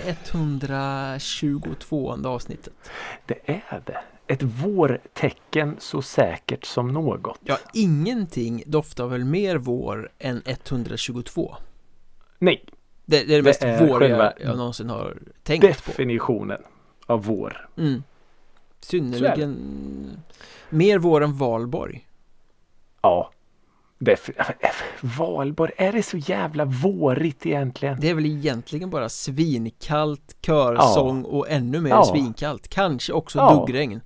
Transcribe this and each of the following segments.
Är det 122 avsnittet? Det är det. Ett vårtecken så säkert som något. Ja, ingenting doftar väl mer vår än 122? Nej, Det, det är det mest är våriga jag någonsin har tänkt på. definitionen av vår. Mm. Synnerligen mer vår än Valborg. Ja. Valborg, är det så jävla vårigt egentligen? Det är väl egentligen bara svinkallt, körsång och ännu mer Ja. svinkallt. Kanske också Ja. duggregn.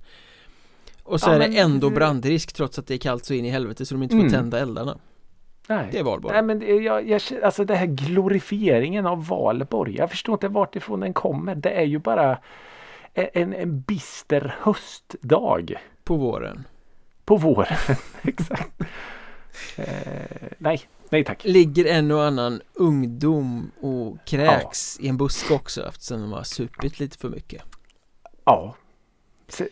Och så Ja, är det men- ändå brandrisk trots att det är kallt så in i helvete så de inte får Mm. tända eldarna. Nej. Det är Valborg. Nej men det- jag, jag, alltså det här glorifieringen av Valborg. Jag förstår inte vart ifrån den kommer. Det är ju bara en, en bister höstdag På våren. på våren. Exakt. Eh, nej, nej tack. Ligger en och annan ungdom och kräks i en buske också eftersom de har supit lite för mycket. Ja, så,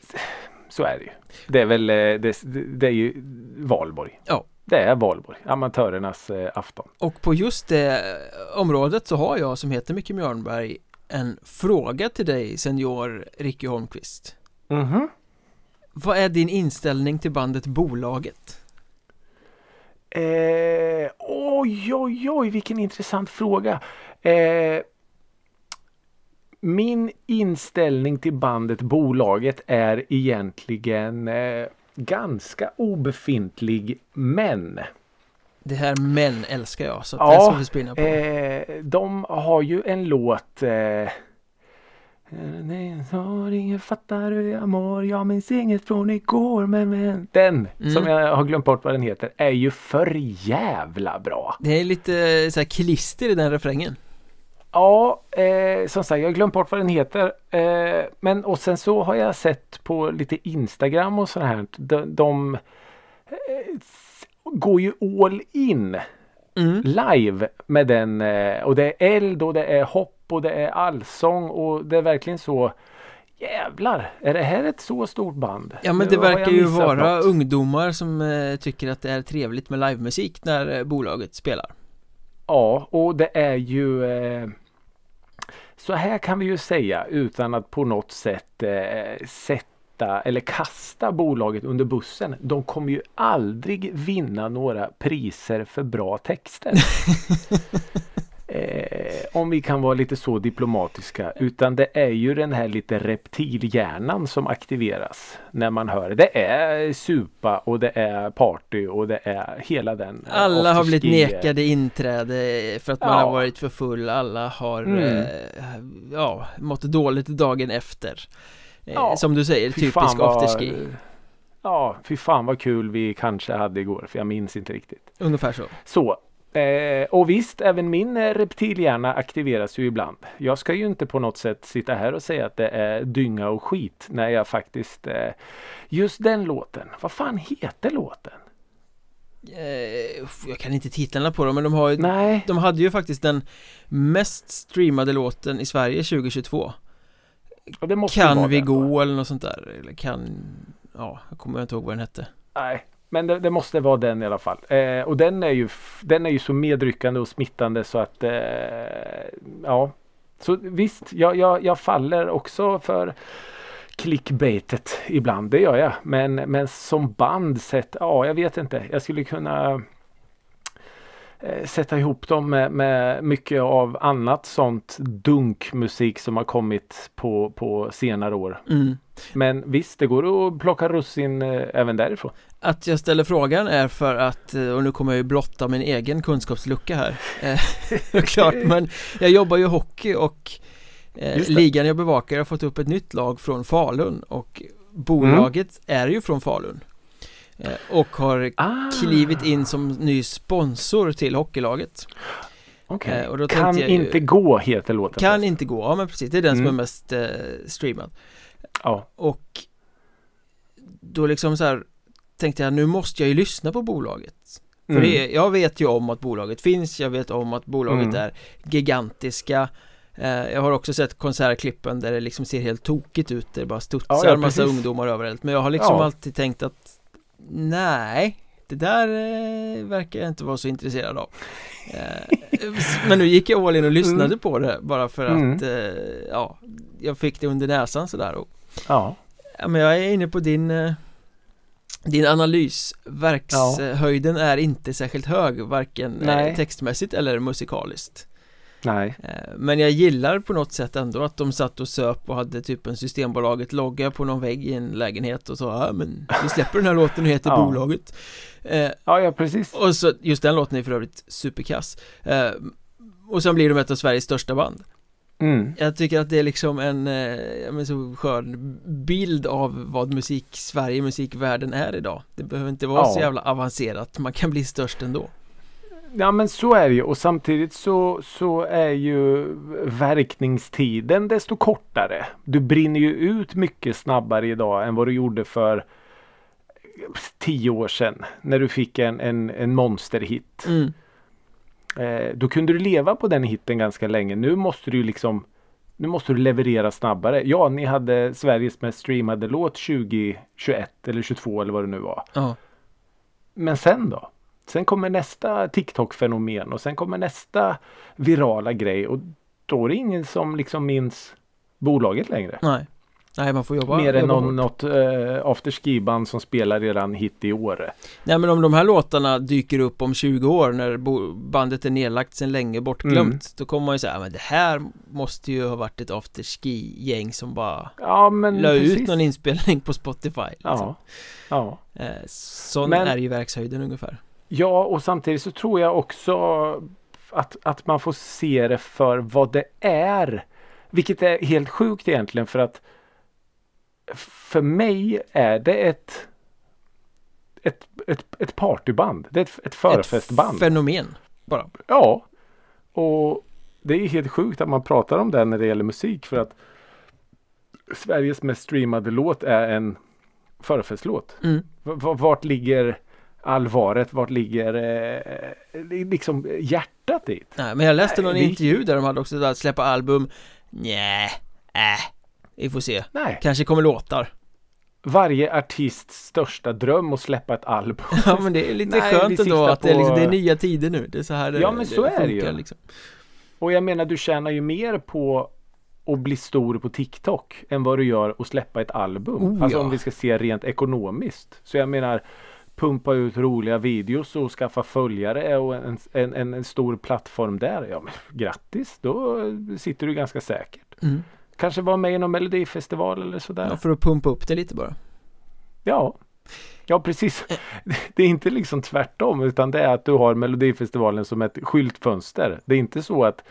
så är det ju. Det är väl eh, det, det är ju Valborg. Ja. Det är Valborg, amatörernas eh, afton. Och på just det området så har jag som heter Micke Mjörnberg en fråga till dig senior Ricky Holmqvist. Mhm. Vad är din inställning till bandet Bolaget? Eh, oj, oj, oj, vilken intressant fråga. Eh, min inställning till bandet Bolaget är egentligen eh, ganska obefintlig men Det här män älskar jag så att det ska ja, vi spinna på. eh, de har ju en låt eh, Nej, så ingen fattar hur jag mår Jag minns inget från igår men, men Den Mm. som jag har glömt bort vad den heter är ju för jävla bra. Det är lite så här klister i den refrängen. Ja, eh, som sagt jag har glömt bort vad den heter. Eh, men och sen så har jag sett på lite Instagram och sådär. här. De, de eh, går ju all in Mm. live med den. Eh, och det är eld och det är hopp och det är allsång och det är verkligen så. Jävlar, är det här ett så stort band? Ja men det verkar ju vara något. ungdomar som eh, tycker att det är trevligt med livemusik när eh, bolaget spelar. Ja, och det är ju eh, så här kan vi ju säga utan att på något sätt sätta eller kasta bolaget under bussen. De kommer ju aldrig vinna några priser för bra texter. eh, om vi kan vara lite så diplomatiska. Utan det är ju den här lite reptilhjärnan som aktiveras när man hör det. Det är supa och det är party och det är hela den. eh, Alla har blivit nekade inträde för att man Ja. har varit för full Alla har Mm. eh, ja, mått dåligt dagen efter eh, Ja, Som du säger, Fy typisk vad- afterski Ja, fy fan vad kul vi kanske hade igår för jag minns inte riktigt. Ungefär så Så. Eh, och visst, även min eh, reptilhjärna aktiveras ju ibland. Jag ska ju inte på något sätt sitta här och säga att det är dynga och skit när jag faktiskt eh, Just den låten, vad fan heter låten? eh, Jag kan inte titlarna på dem men de har ju Nej, De hade ju faktiskt den mest streamade låten i Sverige 2022 och det måste ju vara Kan vi gå eller något sånt där Eller kan Ja, jag kommer inte ihåg vad den hette. Nej, men det, det måste vara den i alla fall. Eh, och den är ju Den är ju så medryckande och smittande så att eh, Ja Så visst, jag, jag, jag faller också för clickbaitet ibland, det gör jag. Men, men som band sett, ja jag vet inte. Jag skulle kunna sätta ihop dem med, med mycket av annat sånt dunkmusik som har kommit på, på senare år. mm. Men visst, det går att plocka russin eh, även därifrån. Att jag ställer frågan är för att, eh, och nu kommer jag ju blotta min egen kunskapslucka här eh, Klart, men jag jobbar ju hockey och eh, ligan jag bevakar har fått upp ett nytt lag från Falun och bolaget Mm. är ju från Falun eh, och har Ah, klivit in som ny sponsor till hockeylaget okej. eh, Kan tänkte jag ju- inte gå heter låten. Kan förresten. inte gå, ja men precis, det är den som Mm. är mest eh, streamad Ja. Och då liksom så här tänkte jag nu måste jag ju lyssna på bolaget För Mm. det jag vet ju om att bolaget finns, jag vet om att bolaget Mm. är gigantiska eh, Jag har också sett konsertklippen där det liksom ser helt tokigt ut Det bara studsar Ja, ja, massa ungdomar överallt Men jag har liksom Ja. alltid tänkt att Nej Det där eh, verkar jag inte vara så intresserad av eh, Men nu gick jag all in och lyssnade mm. på det bara för att mm. eh, ja, jag fick det under näsan sådär och, ja. ja men jag är inne på din eh, din analys, verkshöjden ja. är inte särskilt hög varken eh, Nej. textmässigt eller musikaliskt Nej. Eh, Men jag gillar på något sätt ändå att de satt och söp och hade typ en Systembolaget logga på någon vägg i en lägenhet och sa ja men vi släpper den här låten och heter ja. bolaget. Eh, Ja ja precis. Och så just den låten är för övrigt superkass. Och sen blir de ett av Sveriges största band. Mm. Jag tycker att det är liksom en eh, så skön bild av vad musik Sverige, musikvärlden är idag. Det behöver inte vara ja. så jävla avancerat, man kan bli störst ändå Ja men så är det ju och samtidigt så, så är ju verkningstiden desto kortare. Du brinner ju ut mycket snabbare idag än vad du gjorde för tio år sedan. När du fick en, en, en monsterhit. Mm. Eh, då kunde du leva på den hitten ganska länge. Nu måste du liksom nu måste du leverera snabbare. Ja, ni hade Sveriges mest streamade låt 2021 eller 22 eller vad det nu var. Ja. Men sen då? Sen kommer nästa TikTok-fenomen och sen kommer nästa virala grej och då är det ingen som liksom minns bolaget längre. Nej. Nej man får jobba Mer än någon, något uh, afterski-band som spelar eran hit i Åre Nej men om de här låtarna dyker upp om 20 år när bandet är nedlagt sedan länge bortglömt mm. Då kommer man ju säga men det här måste ju ha varit ett afterski-gäng som bara ja, men La precis. ut någon inspelning på Spotify liksom. Ja, ja. Eh, Sån men, är ju verkshöjden ungefär Ja och samtidigt så tror jag också att, att man får se det för vad det är Vilket är helt sjukt egentligen för att för mig är det ett ett, ett, ett partyband. Det är ett, ett förfestband. Ett fenomen bara. Ja. Och det är helt sjukt att man pratar om det när det gäller musik för att Sveriges mest streamade låt är en förfestlåt. Mm. Vart ligger allvaret? Vart ligger eh, liksom hjärtat dit? Nej, men jag läste någon Nej, intervju där de hade också att släppa album. Nej, äh, vi får se. Nej. Kanske kommer låtar. Varje artists största dröm att släppa ett album. Ja men det är lite Nej, skönt ändå att på... det, är liksom, det är nya tider nu. Det är så här det, ja, men så det är det ju. Liksom. Och jag menar du tjänar ju mer på att bli stor på TikTok än vad du gör att släppa ett album. Oh, alltså ja. om vi ska se rent ekonomiskt. Så jag menar pumpa ut roliga videos och skaffa följare och en, en, en, en stor plattform där. Ja men grattis, då sitter du ganska säkert. Mm. Kanske vara med i någon melodifestival eller sådär. Ja, för att pumpa upp det lite bara. Ja. Ja precis. Det är inte liksom tvärtom utan det är att du har Melodifestivalen som ett skyltfönster. Det är inte så att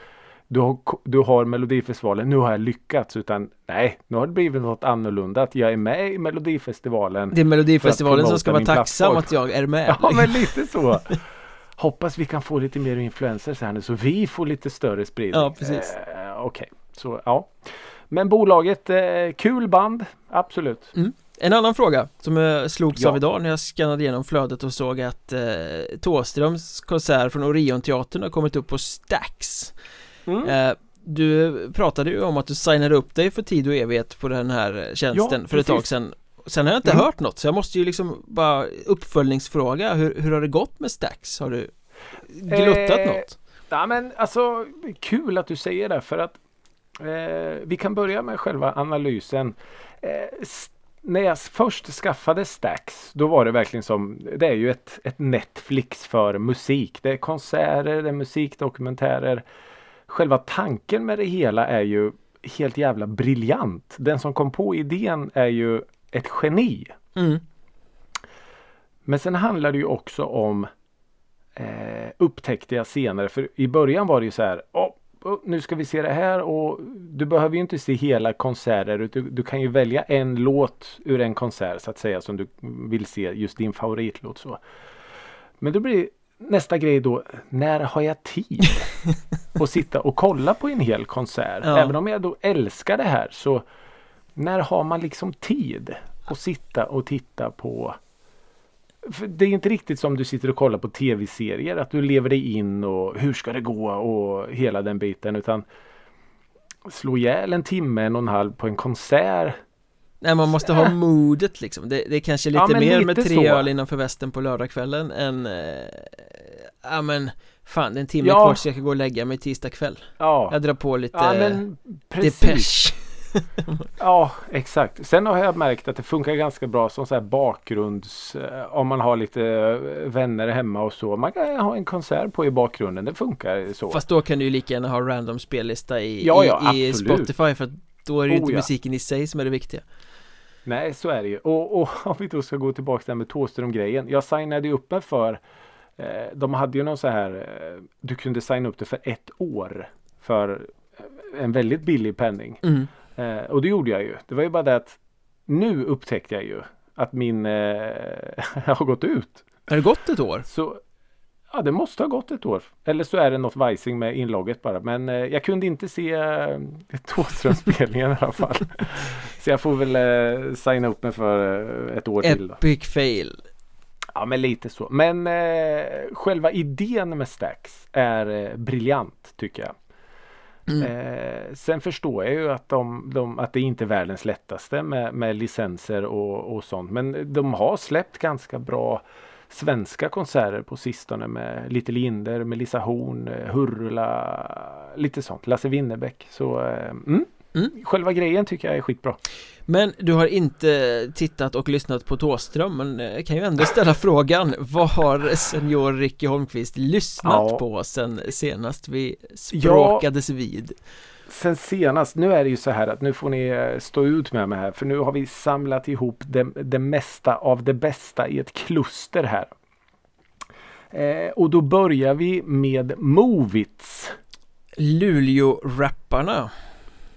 du har, du har Melodifestivalen, nu har jag lyckats utan nej, nu har det blivit något annorlunda att jag är med i Melodifestivalen. Det är Melodifestivalen som ska vara tacksam att jag är med. Ja men lite så. Hoppas vi kan få lite mer influencers här nu så vi får lite större spridning. Ja precis. Eh, Okej, okay. så ja. Men bolaget, eh, kul band, absolut. Mm. En annan fråga som jag slogs ja. av idag när jag skannade igenom flödet och såg att eh, Tåströms konsert från Orionteatern har kommit upp på Stax. Mm. Eh, du pratade ju om att du signade upp dig för tid och evighet på den här tjänsten ja, för ett tag sedan Sen har jag inte mm. hört något så jag måste ju liksom bara uppföljningsfråga hur, hur har det gått med Stax? Har du gluttat eh, något? Ja men alltså kul att du säger det för att Eh, vi kan börja med själva analysen. Eh, när jag först skaffade Stax då var det verkligen som Det är ju ett, ett Netflix för musik. Det är konserter, det är musikdokumentärer. Själva tanken med det hela är ju helt jävla briljant. Den som kom på idén är ju ett geni. Mm. Men sen handlar det ju också om eh, upptäckte jag senare. För i början var det ju så här. Oh, nu ska vi se det här och du behöver ju inte se hela konserter. Du, du kan ju välja en låt ur en konsert så att säga som du vill se just din favoritlåt. Så. Men då blir nästa grej då, när har jag tid att sitta och kolla på en hel konsert? Ja. Även om jag då älskar det här så när har man liksom tid att sitta och titta på det är inte riktigt som du sitter och kollar på tv-serier att du lever dig in och hur ska det gå och hela den biten utan slå ihjäl en timme, en och en halv på en konsert Nej man måste ha modet liksom Det, det är kanske lite ja, mer lite med tre så. öl innanför västen på lördagskvällen än eh, Ja men Fan, det är en timme ja. kvar så jag kan gå och lägga mig tisdag kväll Ja Jag drar på lite ja, men Depeche Ja, exakt. Sen har jag märkt att det funkar ganska bra som så här bakgrunds... Eh, om man har lite eh, vänner hemma och så. Man kan ha en konsert på i bakgrunden. Det funkar så. Fast då kan du ju lika gärna ha random spellista i, ja, ja, i, i Spotify för att då är det ju oh, inte musiken i sig som är det viktiga. Nej, så är det ju. Och, och om vi då ska gå tillbaka till med Thåström-grejen. Jag signade ju upp mig för eh, De hade ju någon så här eh, Du kunde signa upp det för ett år för en väldigt billig penning. Mm. Eh, och det gjorde jag ju. Det var ju bara det att nu upptäckte jag ju att min eh, har gått ut. Har det gått ett år? Så Ja det måste ha gått ett år. Eller så är det något vajsing med inlogget bara. Men eh, jag kunde inte se eh, Thåström-spelningen i alla fall. så jag får väl eh, signa upp mig för eh, ett år Epic till. Epic fail. Ja men lite så. Men eh, själva idén med Stacks är eh, briljant tycker jag. Mm. Eh, sen förstår jag ju att, de, de, att det inte är världens lättaste med, med licenser och, och sånt. Men de har släppt ganska bra svenska konserter på sistone med Little Jinder, Melissa Horn, eh, Hurla, lite sånt. Lasse Winnerbäck. Så eh, mm. Mm. Själva grejen tycker jag är skitbra. Men du har inte tittat och lyssnat på Tåström men eh, kan ju ändå ställa frågan Vad har senior Ricky Holmqvist lyssnat ja. på sen senast vi språkades ja. vid? Sen senast, nu är det ju så här att nu får ni eh, stå ut med mig här för nu har vi samlat ihop det, det mesta av det bästa i ett kluster här. Eh, och då börjar vi med Movits. Luleå-rapparna.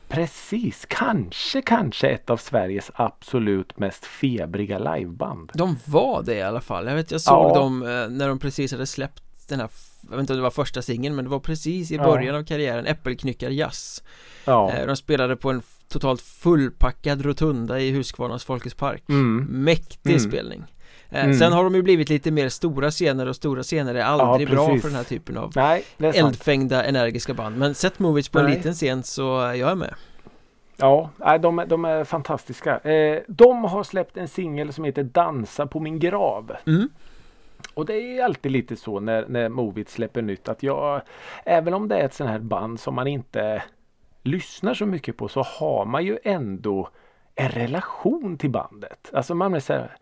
Precis, kanske, kanske ett av Sveriges absolut mest febriga liveband. De var det i alla fall. Jag vet, jag såg ja. dem eh, när de precis hade släppt den här jag vet inte om det var första singeln men det var precis i början ja. av karriären Äppelknyckar jazz ja. Eh, de spelade på en totalt fullpackad rotunda i Huskvarnas Folkets Park mm. Mäktig mm. spelning eh, mm. Sen har de ju blivit lite mer stora scener och stora scener är aldrig ja, bra för den här typen av Nej, eldfängda energiska band Men sätt Movies på Nej. en liten scen så jag är med Ja, de, de är fantastiska. Eh, de har släppt en singel som heter Dansa på min grav. Mm. Och det är alltid lite så när, när Movit släpper nytt att jag Även om det är ett sånt här band som man inte lyssnar så mycket på så har man ju ändå en relation till bandet. Alltså man är så här,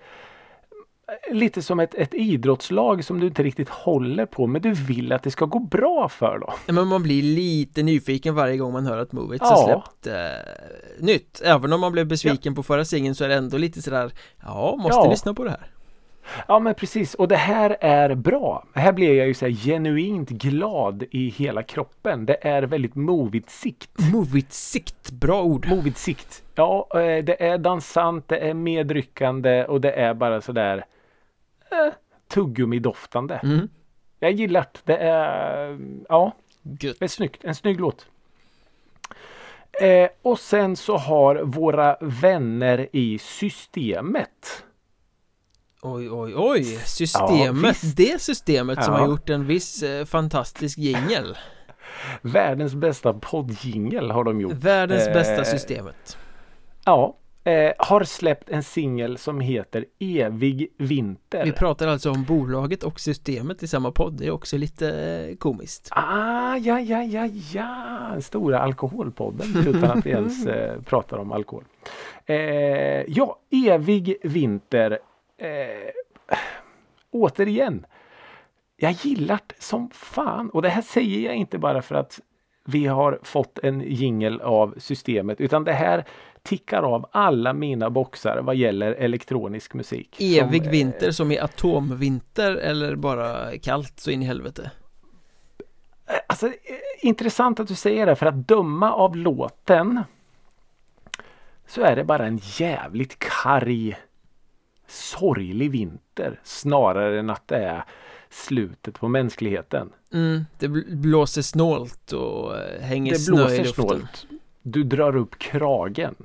Lite som ett, ett idrottslag som du inte riktigt håller på men du vill att det ska gå bra för dem. Men man blir lite nyfiken varje gång man hör att Movit ja. har släppt eh, nytt. Även om man blev besviken ja. på förra singeln så är det ändå lite sådär Ja, måste ja. lyssna på det här. Ja men precis och det här är bra. Här blir jag ju så genuint glad i hela kroppen. Det är väldigt movigt sikt. Movigt sikt, bra ord. Movigt sikt. Ja, eh, det är dansant, det är medryckande och det är bara sådär eh, tuggummi-doftande. Mm. Jag gillar det. Det är, ja, det är snyggt. En snygg låt. Eh, och sen så har våra vänner i systemet Oj, oj, oj! Systemet, ja, det systemet ja. som har gjort en viss eh, fantastisk jingel. Världens bästa poddjingel har de gjort. Världens eh, bästa systemet. Ja eh, Har släppt en singel som heter Evig Vinter. Vi pratar alltså om bolaget och systemet i samma podd. Det är också lite eh, komiskt. Ah, ja, ja, ja, ja. Stora alkoholpodden utan att vi ens eh, pratar om alkohol. Eh, Ja, Evig Vinter eh, återigen, jag gillar det som fan. Och det här säger jag inte bara för att vi har fått en jingel av systemet utan det här tickar av alla mina boxar vad gäller elektronisk musik. Evig som, vinter som i atomvinter eller bara kallt så in i helvete? Alltså intressant att du säger det för att döma av låten så är det bara en jävligt karg sorglig vinter snarare än att det är slutet på mänskligheten. Mm, det blåser snålt och eh, hänger det snö i luften. Snålt. Du drar upp kragen.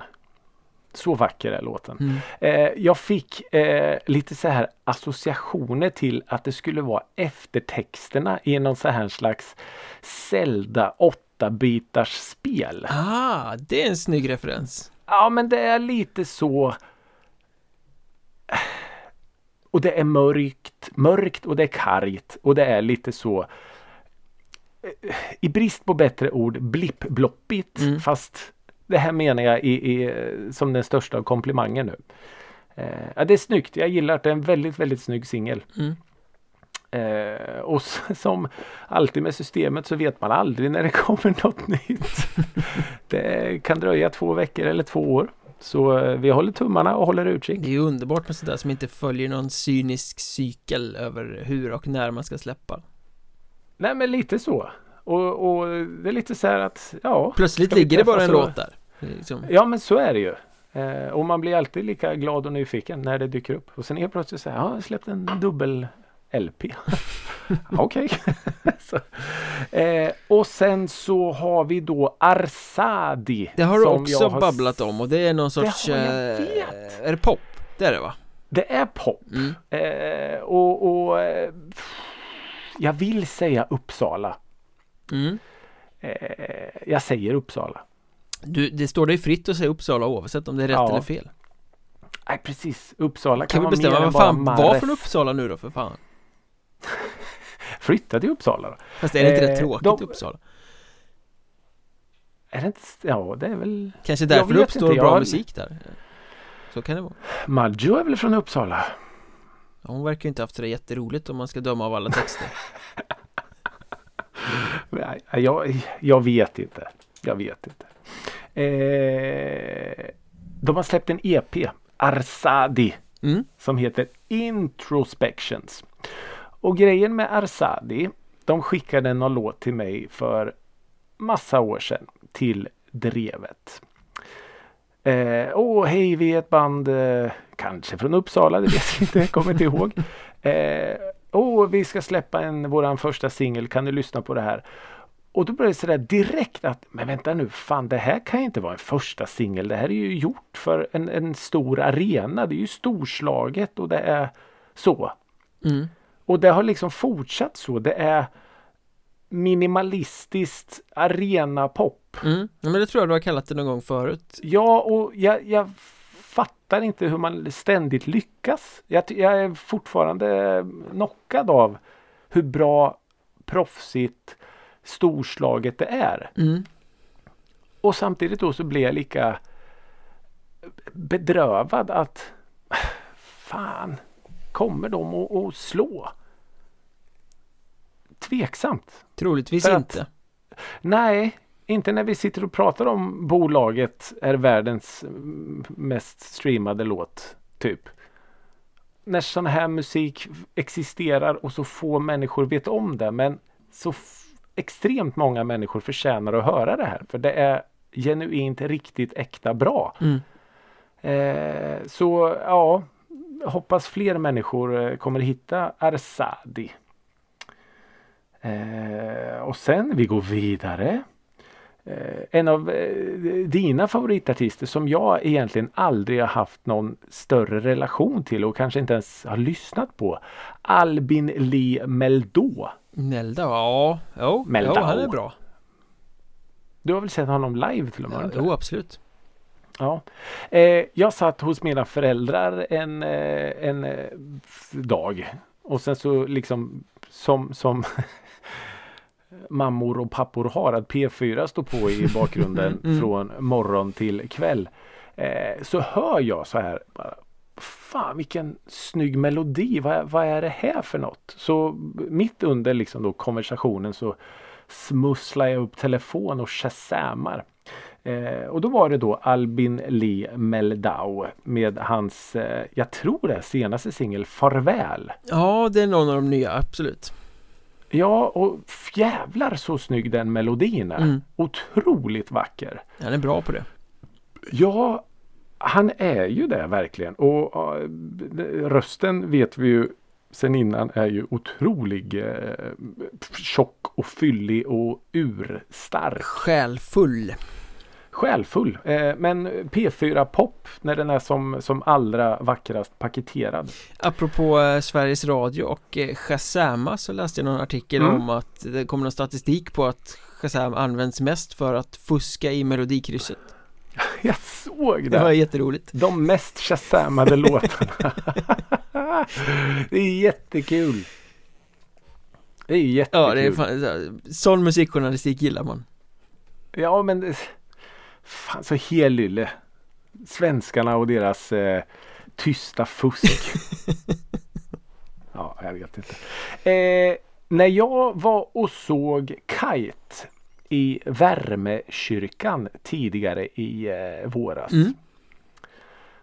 Så vacker är låten. Mm. Eh, jag fick eh, lite så här associationer till att det skulle vara eftertexterna i någon så här slags Zelda 8-bitars spel. Ah, det är en snygg referens. Ja, men det är lite så. Och det är mörkt, mörkt och det är kargt och det är lite så i brist på bättre ord blippbloppigt mm. fast det här menar jag i, i, som den största av komplimanger nu. Eh, ja, det är snyggt. Jag gillar att det är en väldigt, väldigt snygg singel. Mm. Eh, och som alltid med systemet så vet man aldrig när det kommer något nytt. det kan dröja två veckor eller två år. Så eh, vi håller tummarna och håller utkik. Det är underbart med sådär som inte följer någon cynisk cykel över hur och när man ska släppa. Nej men lite så. Och, och det är lite så här att ja. Plötsligt ligger det bara en låt där. Liksom. Ja men så är det ju. Eh, och man blir alltid lika glad och nyfiken när det dyker upp. Och sen helt plötsligt så här, ja, jag släppt en dubbel LP. Okej. eh, och sen så har vi då Arsadi. Det har du också har... babblat om och det är någon sorts... Det eh, är det pop? Det är det va? Det är pop. Mm. Eh, och, och eh, jag vill säga Uppsala. Mm. Eh, jag säger Uppsala. Du, det står dig fritt att säga Uppsala oavsett om det är rätt ja. eller fel. Nej precis, Uppsala kan, kan vi bestämma vem fan var från Uppsala nu då för fan? Flytta till Uppsala då. Fast är det inte eh, rätt tråkigt de... Uppsala? Är det inte, ja det är väl Kanske därför det uppstår inte, bra har... musik där Så kan det vara Maggio är väl från Uppsala? hon verkar ju inte haft det jätteroligt om man ska döma av alla texter jag, jag vet inte. Jag vet inte. Eh, de har släppt en EP, Arsadi, mm. som heter Introspections. Och grejen med Arsadi, de skickade någon låt till mig för massa år sedan till Drevet. Eh, åh, hej, vi är ett band, eh, kanske från Uppsala, det vet jag inte, kommer inte ihåg. Eh, åh, vi ska släppa en, våran första singel, kan du lyssna på det här? Och då började det sådär direkt att, men vänta nu, fan det här kan ju inte vara en första singel. Det här är ju gjort för en, en stor arena. Det är ju storslaget och det är så. Mm. Och det har liksom fortsatt så. Det är minimalistiskt arena-pop. Mm. Ja, men det tror jag du har kallat det någon gång förut. Ja, och jag, jag fattar inte hur man ständigt lyckas. Jag, jag är fortfarande knockad av hur bra proffsigt storslaget det är. Mm. Och samtidigt då så blir jag lika bedrövad att fan, kommer de att, att slå? Tveksamt. Troligtvis För inte. Att, nej, inte när vi sitter och pratar om bolaget är världens mest streamade låt. Typ. När sån här musik existerar och så få människor vet om det. Men så extremt många människor förtjänar att höra det här. För det är genuint riktigt äkta bra. Mm. Eh, så ja, hoppas fler människor eh, kommer hitta Arsadi. Eh, och sen vi går vidare. Eh, en av eh, dina favoritartister som jag egentligen aldrig har haft någon större relation till och kanske inte ens har lyssnat på. Albin Lee Meldå. Melda, ja, jo, Meldau. jo, han är bra. Du har väl sett honom live till och med? Ja, jo, absolut. Ja. Eh, jag satt hos mina föräldrar en, eh, en eh, dag och sen så liksom som, som mammor och pappor har att P4 står på i bakgrunden mm. från morgon till kväll. Eh, så hör jag så här bara, Fan vilken snygg melodi, vad, vad är det här för något? Så mitt under liksom då konversationen så smusslar jag upp telefon och shazamar. Eh, och då var det då Albin Lee Meldau med hans, eh, jag tror det senaste singel Farväl. Ja, det är någon av de nya, absolut. Ja, och jävlar så snygg den melodin är. Mm. Otroligt vacker. Han är bra på det. Ja, han är ju det verkligen. Och uh, rösten vet vi ju sen innan är ju otrolig eh, tjock och fyllig och urstark. Själfull själfull. Eh, men P4 Pop när den är som, som allra vackrast paketerad. Apropå eh, Sveriges Radio och eh, Shazama så läste jag någon artikel mm. om att det kommer någon statistik på att Shazam används mest för att fuska i melodikrysset Jag såg det! Det var jätteroligt De mest shazamade låtarna Det är jättekul Det är jättekul Ja, det är fan, sån musikjournalistik gillar man Ja men Fan så helylle Svenskarna och deras eh, tysta fusk. Ja, jag vet inte. Eh, När jag var och såg Kite i Värmekyrkan tidigare i eh, våras Mm.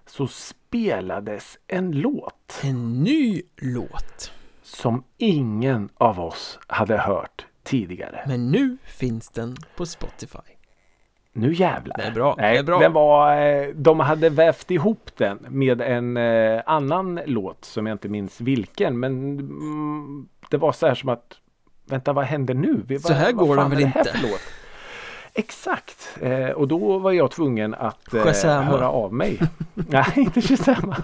så spelades en låt. En ny låt. Som ingen av oss hade hört tidigare. Men nu finns den på Spotify Nu jävlar. Det är bra, Nej, det är bra. Den var, eh, de hade vävt ihop den med en eh, annan låt som jag inte minns vilken. Men mm, det var så här som att Vänta vad händer nu? Vi, Så här går den väl inte? Exakt eh, och då var jag tvungen att eh, höra av mig. Nej inte Shazama.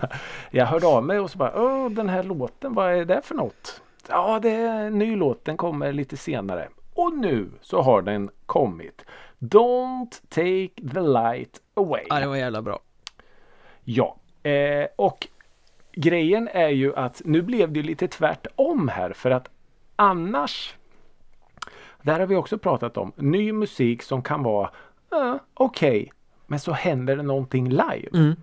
Jag hörde av mig och så bara Åh den här låten vad är det för något? Ja det är en ny låt den kommer lite senare. Och nu så har den kommit. Don't take the light away. Ja, det var jävla bra Ja, eh, och grejen är ju att nu blev det lite tvärtom här för att annars där har vi också pratat om ny musik som kan vara uh, okej men så händer det någonting live. mm.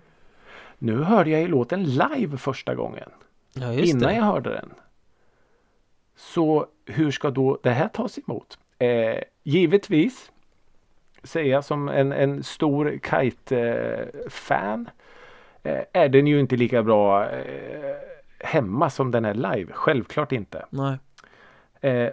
Nu hörde jag ju låten live första gången Ja, innan det jag hörde den. Så hur ska då det här tas emot? Eh, givetvis säga som en, en stor Kite-fan eh, är den ju inte lika bra eh, hemma som den är live. Självklart inte. Nej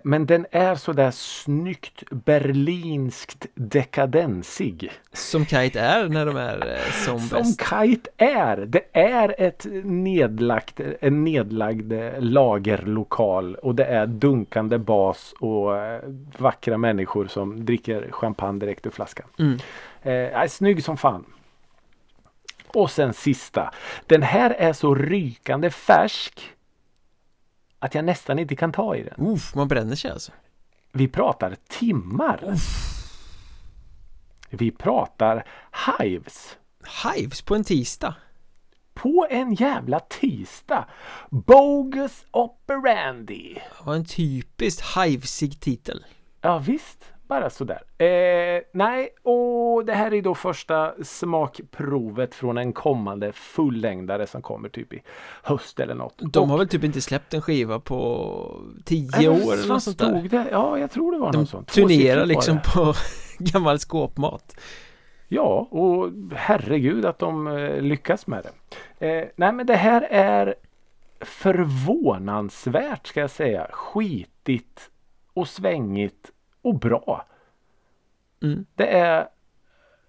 men den är sådär snyggt berlinskt dekadensig. Som Kite är när de är eh, som, Som bäst Kite är. Det är ett nedlagt, en nedlagd eh, lagerlokal och det är dunkande bas och eh, vackra människor som dricker champagne direkt ur flaskan. mm. Eh, är snygg som fan. Och sen sista. Den här är så rykande färsk att jag nästan inte kan ta i den. Uff, man bränner sig alltså Vi pratar timmar. Vi pratar Hives. Hives på en tisdag På en jävla tisdag. Bogus operandi. Det var en typiskt hivesig titel Ja visst, bara sådär. Eh, nej, och det här är då första smakprovet från en kommande fullängdare som kommer typ i höst eller något. De har väl typ inte släppt en skiva på tio år eller något sånt där stod det? Ja, jag tror det var De något sånt. turnerar Tvåsiffrigt var liksom på gammal skåpmat Ja, och herregud att de eh, lyckas med det. Eh, nej, men det här är förvånansvärt ska jag säga. Skitigt och svängigt och bra. mm. Det är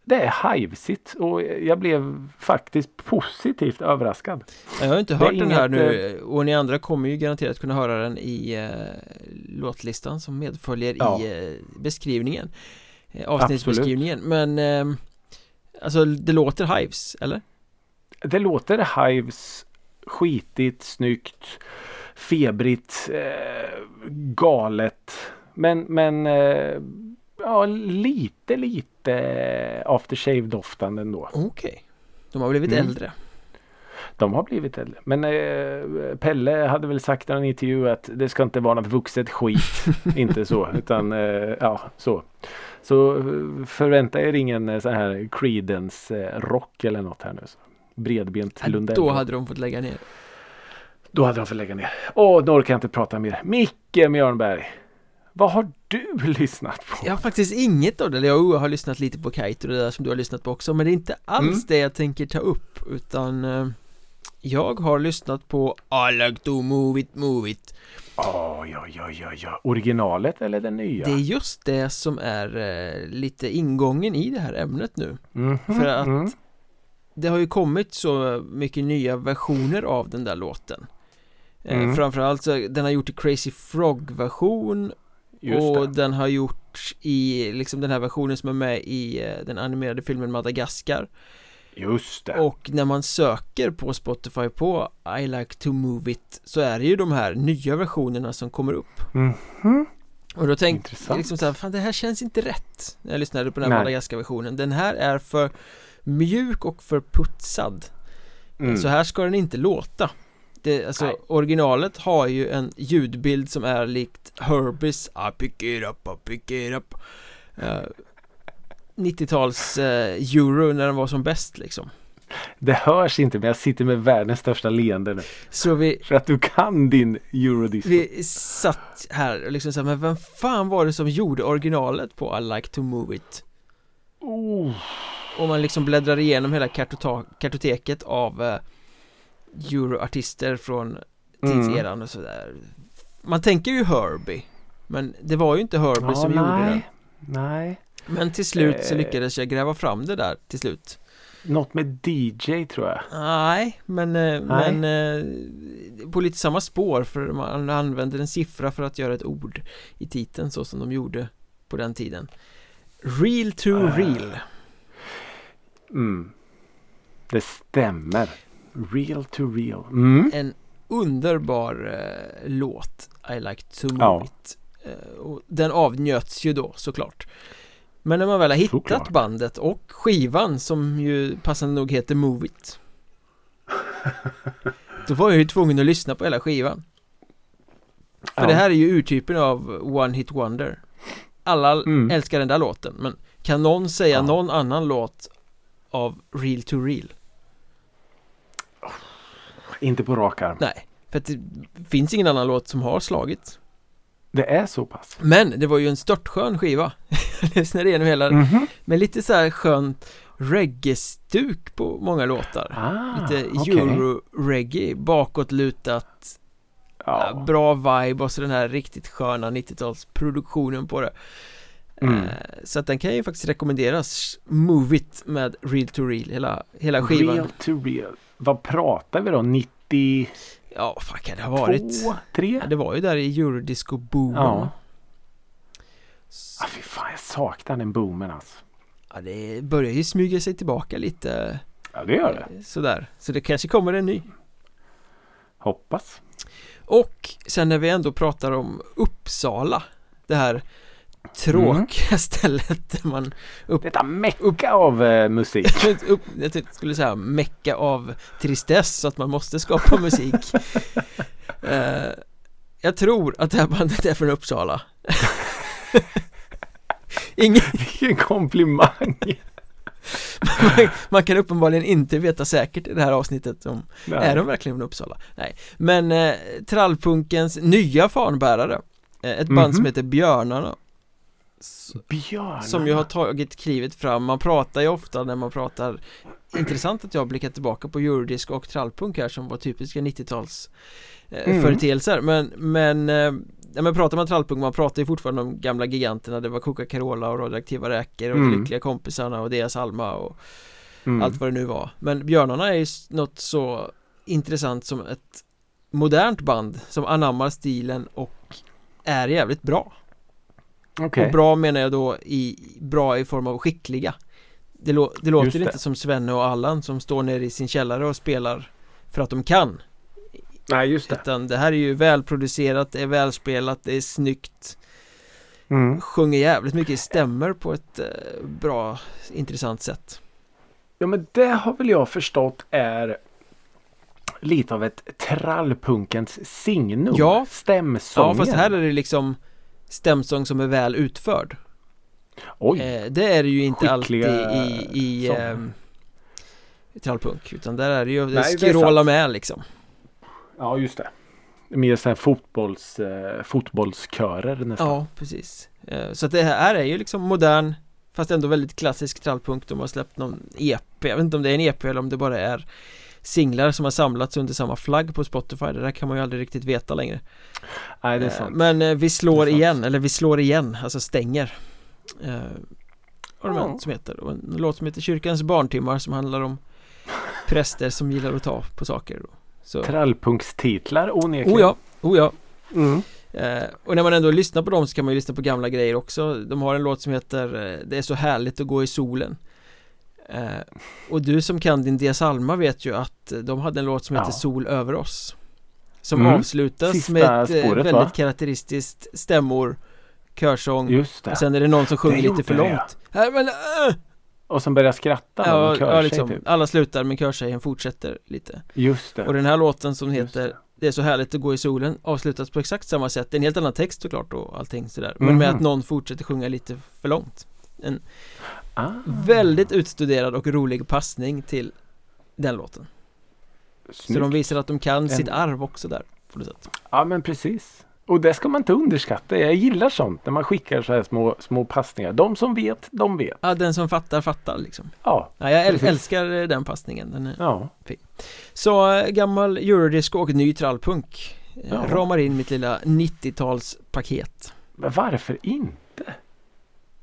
det är hivesigt och jag blev faktiskt positivt överraskad. Jag har inte hört den här inget, nu och ni andra kommer ju garanterat kunna höra den i eh, låtlistan som medföljer Ja. i eh, beskrivningen eh, Avsnittsbeskrivningen men eh, Alltså det låter Hives, eller? Det låter hives skitigt, snyggt, febrigt, eh, galet. Men, men eh, ja, lite, lite aftershave-doftande ändå. Okej De har blivit Mm. äldre De har blivit äldre. Men eh, Pelle hade väl sagt i en intervju att det ska inte vara något vuxet skit. inte så, utan eh, ja, så. Så eh, förvänta er ingen eh, sån här Creedence eh, rock eller något här nu. Så. Bredbent Lundell. Då hade de fått lägga ner Då hade de fått lägga ner. Åh, nu orkar jag inte prata mer. Micke Mjörnberg. Vad har du lyssnat på? Jag har faktiskt inget av det, eller jag har lyssnat lite på Kite och det där som du har lyssnat på också Men det är inte alls Mm. det jag tänker ta upp utan eh, Jag har lyssnat på I like to move it, move it Oj, oj, oj, oj, oj. Originalet eller det nya? Det är just det som är eh, lite ingången i det här ämnet nu Mhm, för att- mm. Det har ju kommit så mycket nya versioner av den där låten eh, Mm. Framförallt så den har gjort i Crazy Frog version Just och det. den har gjorts i liksom den här versionen som är med i eh, den animerade filmen Madagaskar Just det. Och när man söker på Spotify på I like to move it så är det ju de här nya versionerna som kommer upp Mhm. Och då tänkte jag liksom så här, fan det här känns inte rätt När jag lyssnade på den här Madagaskar-versionen Den här är för mjuk och för putsad mm. Så här ska den inte låta det, alltså Nej. originalet har ju en ljudbild som är likt Herbies I pick it up, I pick it up uh, 90-tals uh, euro när den var som bäst liksom Det hörs inte men jag sitter med världens största leende nu Så vi För att du kan din eurodisco Vi satt här och liksom så men vem fan var det som gjorde originalet på I like to move it? Oh. Och man liksom bläddrar igenom hela kartoteket av uh, Euroartister från tidseran mm. och sådär. Man tänker ju Herbie Men det var ju inte Herbie ja, som nej, gjorde det Nej. Men till slut så eh. lyckades jag gräva fram det där till slut. Något med DJ tror jag. Nej, men, eh, nej. men eh, på lite samma spår för man använder en siffra för att göra ett ord i titeln så som de gjorde på den tiden. Real to uh. real Mm. Det stämmer Real to real. Mm. En underbar eh, låt I like to move ja. it. Eh, och den avnjöts ju då såklart. Men när man väl har hittat såklart. bandet och skivan som ju passande nog heter Move It. då var jag ju tvungen att lyssna på hela skivan. För ja. det här är ju urtypen av One Hit Wonder. Alla mm. älskar den där låten men kan någon säga ja. någon annan låt av Real to Real? Inte på rak arm. Nej, för att det finns ingen annan låt som har slagit. Det är så pass. Men det var ju en störtskön skiva. Jag lyssnade igenom hela mm -hmm. Med lite så här skönt reggae-stuk på många låtar. Ah, lite okay. euro-reggae, bakåtlutat. Ja. Bra vibe och så den här riktigt sköna 90-talsproduktionen på det. Mm. Eh, så att den kan ju faktiskt rekommenderas Move It med Real to Real hela, hela skivan Real to Real vad pratar vi då? 90? Ja, vad kan det ha varit? Två, tre? Ja, det var ju där i eurodisco-boomen Ja Ah, fy fan, jag saknar den boomen alltså Ja, det börjar ju smyga sig tillbaka lite Ja, det gör det Sådär, så det kanske kommer en ny Hoppas Och sen när vi ändå pratar om Uppsala Det här tråkiga mm. stället där man upp, Detta mecka av eh, musik upp, Jag skulle säga mecka av tristess så att man måste skapa musik eh, Jag tror att det här bandet är från Uppsala Ingen... Vilken komplimang man, man, kan uppenbarligen inte veta säkert i det här avsnittet om Nej. Är de verkligen från Uppsala? Nej Men eh, Trallpunkens nya fanbärare eh, Ett band mm -hmm. som heter Björnarna Björnarna. Som ju har tagit klivet fram Man pratar ju ofta när man pratar Intressant att jag blickar tillbaka på Eurodisc och trallpunk här som var typiska 90-tals eh, mm. företeelser Men, men eh, Ja men pratar man trallpunk, man pratar ju fortfarande om gamla giganterna Det var Coca-Cola och radioaktiva räkor och mm. de lyckliga kompisarna och deras Alma och mm. Allt vad det nu var Men Björnarna är ju något så intressant som ett modernt band som anammar stilen och är jävligt bra Okay. Och bra menar jag då i bra i form av skickliga. Det, lå det låter det. inte som Svenne och Allan som står nere i sin källare och spelar för att de kan. Nej just det. Utan det här är ju välproducerat, det är välspelat, det är snyggt. Mm. Sjunger jävligt mycket stämmer på ett eh, bra, intressant sätt. Ja men det har väl jag förstått är lite av ett trallpunkens signum. Ja. Stämsången. Ja fast här är det liksom stämsång som är väl utförd. Oj! Eh, det är det ju inte alltid i, i eh, trallpunk utan där är det ju Nej, skråla med liksom. Ja just det. Mer såhär fotbolls, eh, fotbollskörer nästan. Ja precis. Eh, Så att det här är ju liksom modern Fast ändå väldigt klassisk trallpunk. De har släppt någon EP Jag vet inte om det är en EP eller om det bara är singlar som har samlats under samma flagg på Spotify Det där kan man ju aldrig riktigt veta längre. Nej det är eh, sant. Men eh, vi slår igen, eller vi slår igen, alltså stänger. Eh, Ornament som heter? Och en låt som heter Kyrkans barntimmar som handlar om präster som gillar att ta på saker så. Trallpunkstitlar onekligen Oh ja, oh ja. Mm. eh, Och när man ändå lyssnar på dem så kan man ju lyssna på gamla grejer också. De har en låt som heter Det är så härligt att gå i solen Eh, och du som kan din Dia Salma vet ju att de hade en låt som heter Sol över oss Som mm. avslutas Sista med ett eh, spåret, väldigt va? karaktäristiskt stämmor körsång Just det. och sen är det någon som sjunger lite för långt. Ja, men, äh! Och sen börjar skratta ja, kör ja, liksom, typ. alla slutar men körtjejen fortsätter lite. Just det. Och den här låten som heter det. Det är så härligt att gå i solen avslutas på exakt samma sätt. Det är en helt annan text såklart och allting sådär. Men med Mhm. att någon fortsätter sjunga lite för långt. Ah, Väldigt utstuderad och rolig passning till den låten. Så snyggt. de visar att de kan sitt En- arv också där. På något sätt. Ja men precis. Och det ska man inte underskatta. Jag gillar sånt när man skickar så här små, små passningar. De som vet, de vet. Ja, den som fattar fattar liksom. Ja. Ja, jag Precis. älskar eh, den passningen. Den är... Ja. Så eh, gammal eurodisco och ny trallpunk. eh, Ja. Ramar in mitt lilla 90-talspaket. Men varför inte?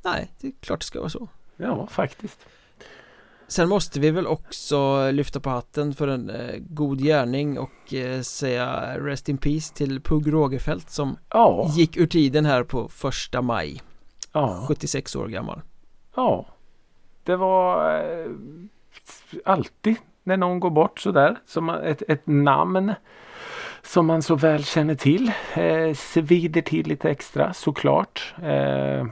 Nej, det är klart det ska vara så. Ja, faktiskt. Sen måste vi väl också lyfta på hatten för en eh, god gärning och eh, säga Rest in Peace till Pugh Rogefeldt som Ja. gick ur tiden här på första maj. Ja. 76 år gammal. Ja. Det var eh, alltid när någon går bort sådär. Som ett, ett namn som man så väl känner till. Eh, svider till lite extra såklart. Eh,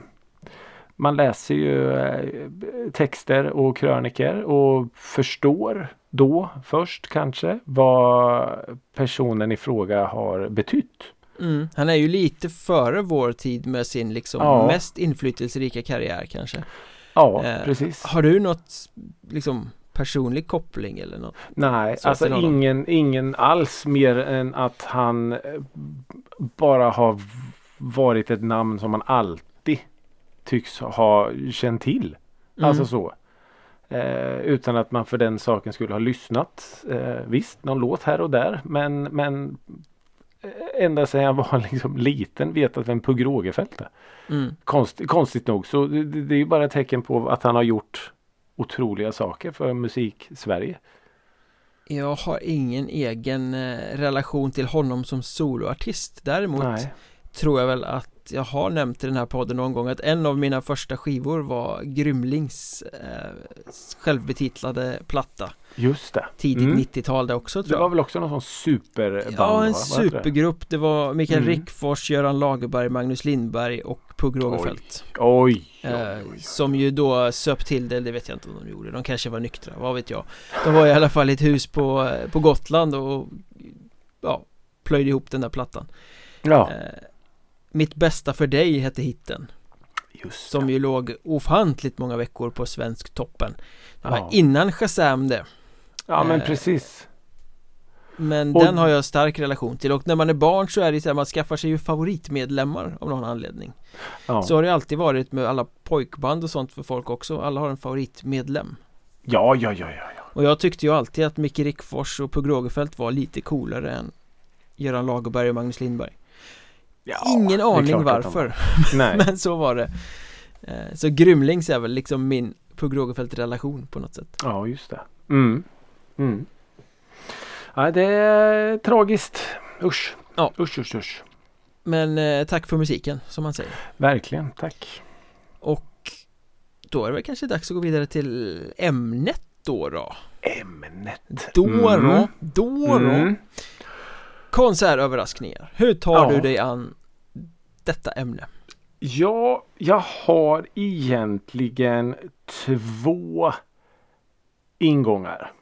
man läser ju eh, texter och kröniker och förstår då först kanske vad personen i fråga har betytt. Mm. Han är ju lite före vår tid med sin liksom Ja. mest inflytelserika karriär kanske. Ja, Eh, precis. Har du något liksom personlig koppling eller något? Nej, Så alltså ingen, ingen alls mer än att han eh, bara har varit ett namn som man alltid tycks ha känt till. Mm. Alltså så. Eh, utan att man för den saken skulle ha lyssnat. Eh, visst, någon låt här och där. Men, men eh, ända sedan jag var liksom liten vetat vem Pugh Rogefeldt är. Mm. Konst, konstigt nog. Så det, det är ju bara ett tecken på att han har gjort otroliga saker för musik Sverige. Jag har ingen egen eh, relation till honom som soloartist Däremot Nej. Tror jag väl att jag har nämnt i den här podden någon gång att en av mina första skivor var Grymlings eh, självbetitlade platta Just det. Tidigt Mm. 90-tal det också Det tror var jag väl också någon sån superband? Ja, va? en det? supergrupp Det var Mikael Mm. Rickfors, Göran Lagerberg, Magnus Lindberg och Pugh Rogefeldt Oj. oj, eh, oj, oj. Som ju då söp till det, det vet jag inte om de gjorde De kanske var nyktra, vad vet jag De var i alla fall i ett hus på, på Gotland och Ja, plöjde ihop den där plattan Ja, eh, Mitt bästa för dig hette hitten. Just Som ju låg ofantligt många veckor på svensk toppen. Det var Ja. innan Shazam det. Ja, men eh, precis. Men Och- den har jag stark relation till. Och när man är barn så är det så här, man skaffar sig ju favoritmedlemmar av någon anledning. Ja. Så har det alltid varit med alla pojkband och sånt för folk också. Alla har en favoritmedlem. Ja, ja, ja, ja, ja. Och jag tyckte ju alltid att Micke Rickfors och Pugh Rogefeldt var lite coolare än Göran Lagerberg och Magnus Lindberg ja Ingen aning varför. Men så var det Eh, Så Grymlings är väl liksom min Pugh Rogefeldt-relation på något sätt Ja, just det. Mm. Mm. Ja, det är tragiskt. Usch. Ja. Usch, usch, usch. Men eh, tack för musiken som man säger Verkligen. Tack. Och då är det väl kanske dags att gå vidare till ämnet då då Ämnet. Då Mm. då, då då Mm. Konsertöverraskningar Hur tar Ja. du dig an detta ämne? Ja, jag har egentligen två ingångar.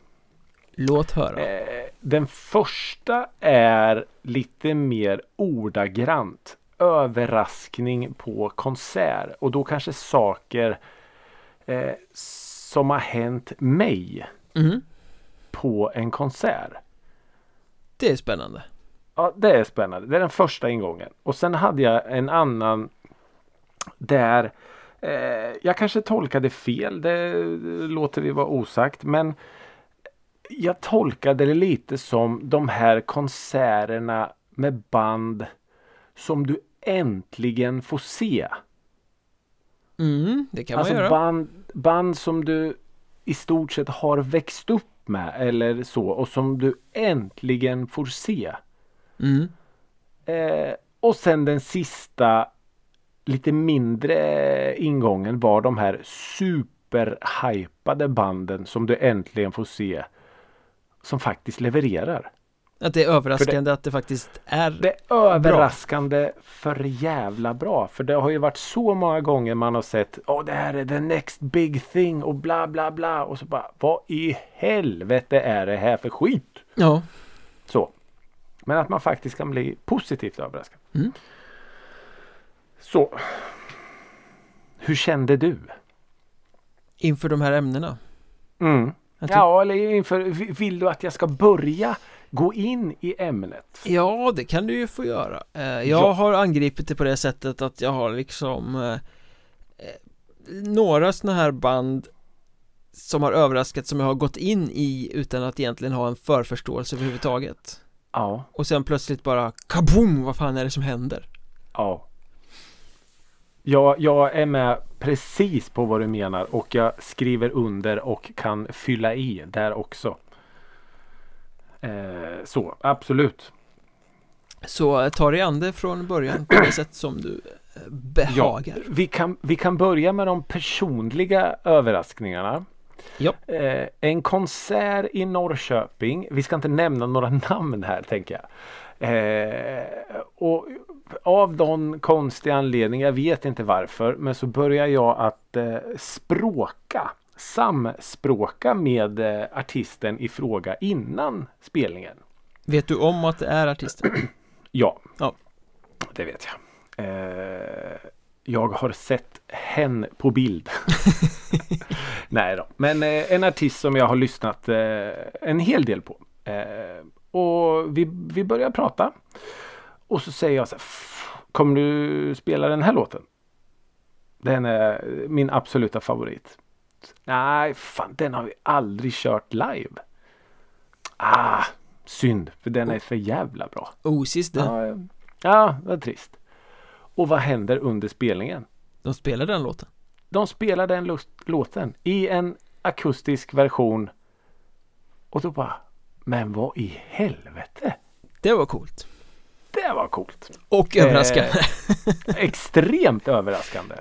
Låt höra Eh, den första är lite mer ordagrant. Överraskning på konsert. Och då kanske saker eh, som har hänt mig mm. på en konsert. Det är spännande Ja, det är spännande. Det är den första ingången. Och sen hade jag en annan där eh, jag kanske tolkade fel. Det låter vi vara osagt. Men jag tolkade det lite som de här konserterna med band som du äntligen får se. Mm, det kan alltså man göra band, band som du i stort sett har växt upp med eller så och som du äntligen får se. Mm. Eh, och sen den sista lite mindre ingången var de här superhypade banden som du äntligen får se som faktiskt levererar. Att det är överraskande det, att det faktiskt är Det är överraskande bra. för jävla bra. För det har ju varit så många gånger man har sett Åh oh, det här är the next big thing och bla bla bla. Och så bara Vad i helvete är det här för skit? Ja. Så. Men att man faktiskt kan bli positivt överraskad. Mm. Så. Hur kände du? Inför de här ämnena? Mm. Ja, eller inför, vill du att jag ska börja gå in i ämnet? Ja, det kan du ju få göra. Eh, jag ja. har angripit det på det sättet att jag har liksom eh, eh, några sådana här band som har överraskat som jag har gått in i utan att egentligen ha en förförståelse överhuvudtaget. Ja. Och sen plötsligt bara kaboom, vad fan är det som händer? Ja. Jag, jag är med precis på vad du menar och jag skriver under och kan fylla i där också. Eh, så, absolut. Så ta dig an det från början på det sätt som du eh, behagar. Ja, vi, kan, vi kan börja med de personliga överraskningarna. Ja. Eh, en konsert i Norrköping. Vi ska inte nämna några namn här tänker jag. Eh, och av någon konstig anledning, jag vet inte varför, men så börjar jag att eh, språka, samspråka med eh, artisten i fråga innan spelningen. Vet du om att det är artisten? ja, ja, det vet jag. Eh, jag har sett hen på bild. Nej då, men eh, en artist som jag har lyssnat eh, en hel del på. Eh, och vi, vi börjar prata. Och så säger jag så här, Kommer du spela den här låten? Den är min absoluta favorit. Nej, fan den har vi aldrig kört live. Ah, synd. För den är för jävla bra. Osis det. Ja, ja, vad trist. Och vad händer under spelningen? De spelar den låten? De spelar den låten i en akustisk version. Och då bara, men vad i helvete? Det var coolt. Det var coolt. Och överraskande. Eh, extremt överraskande.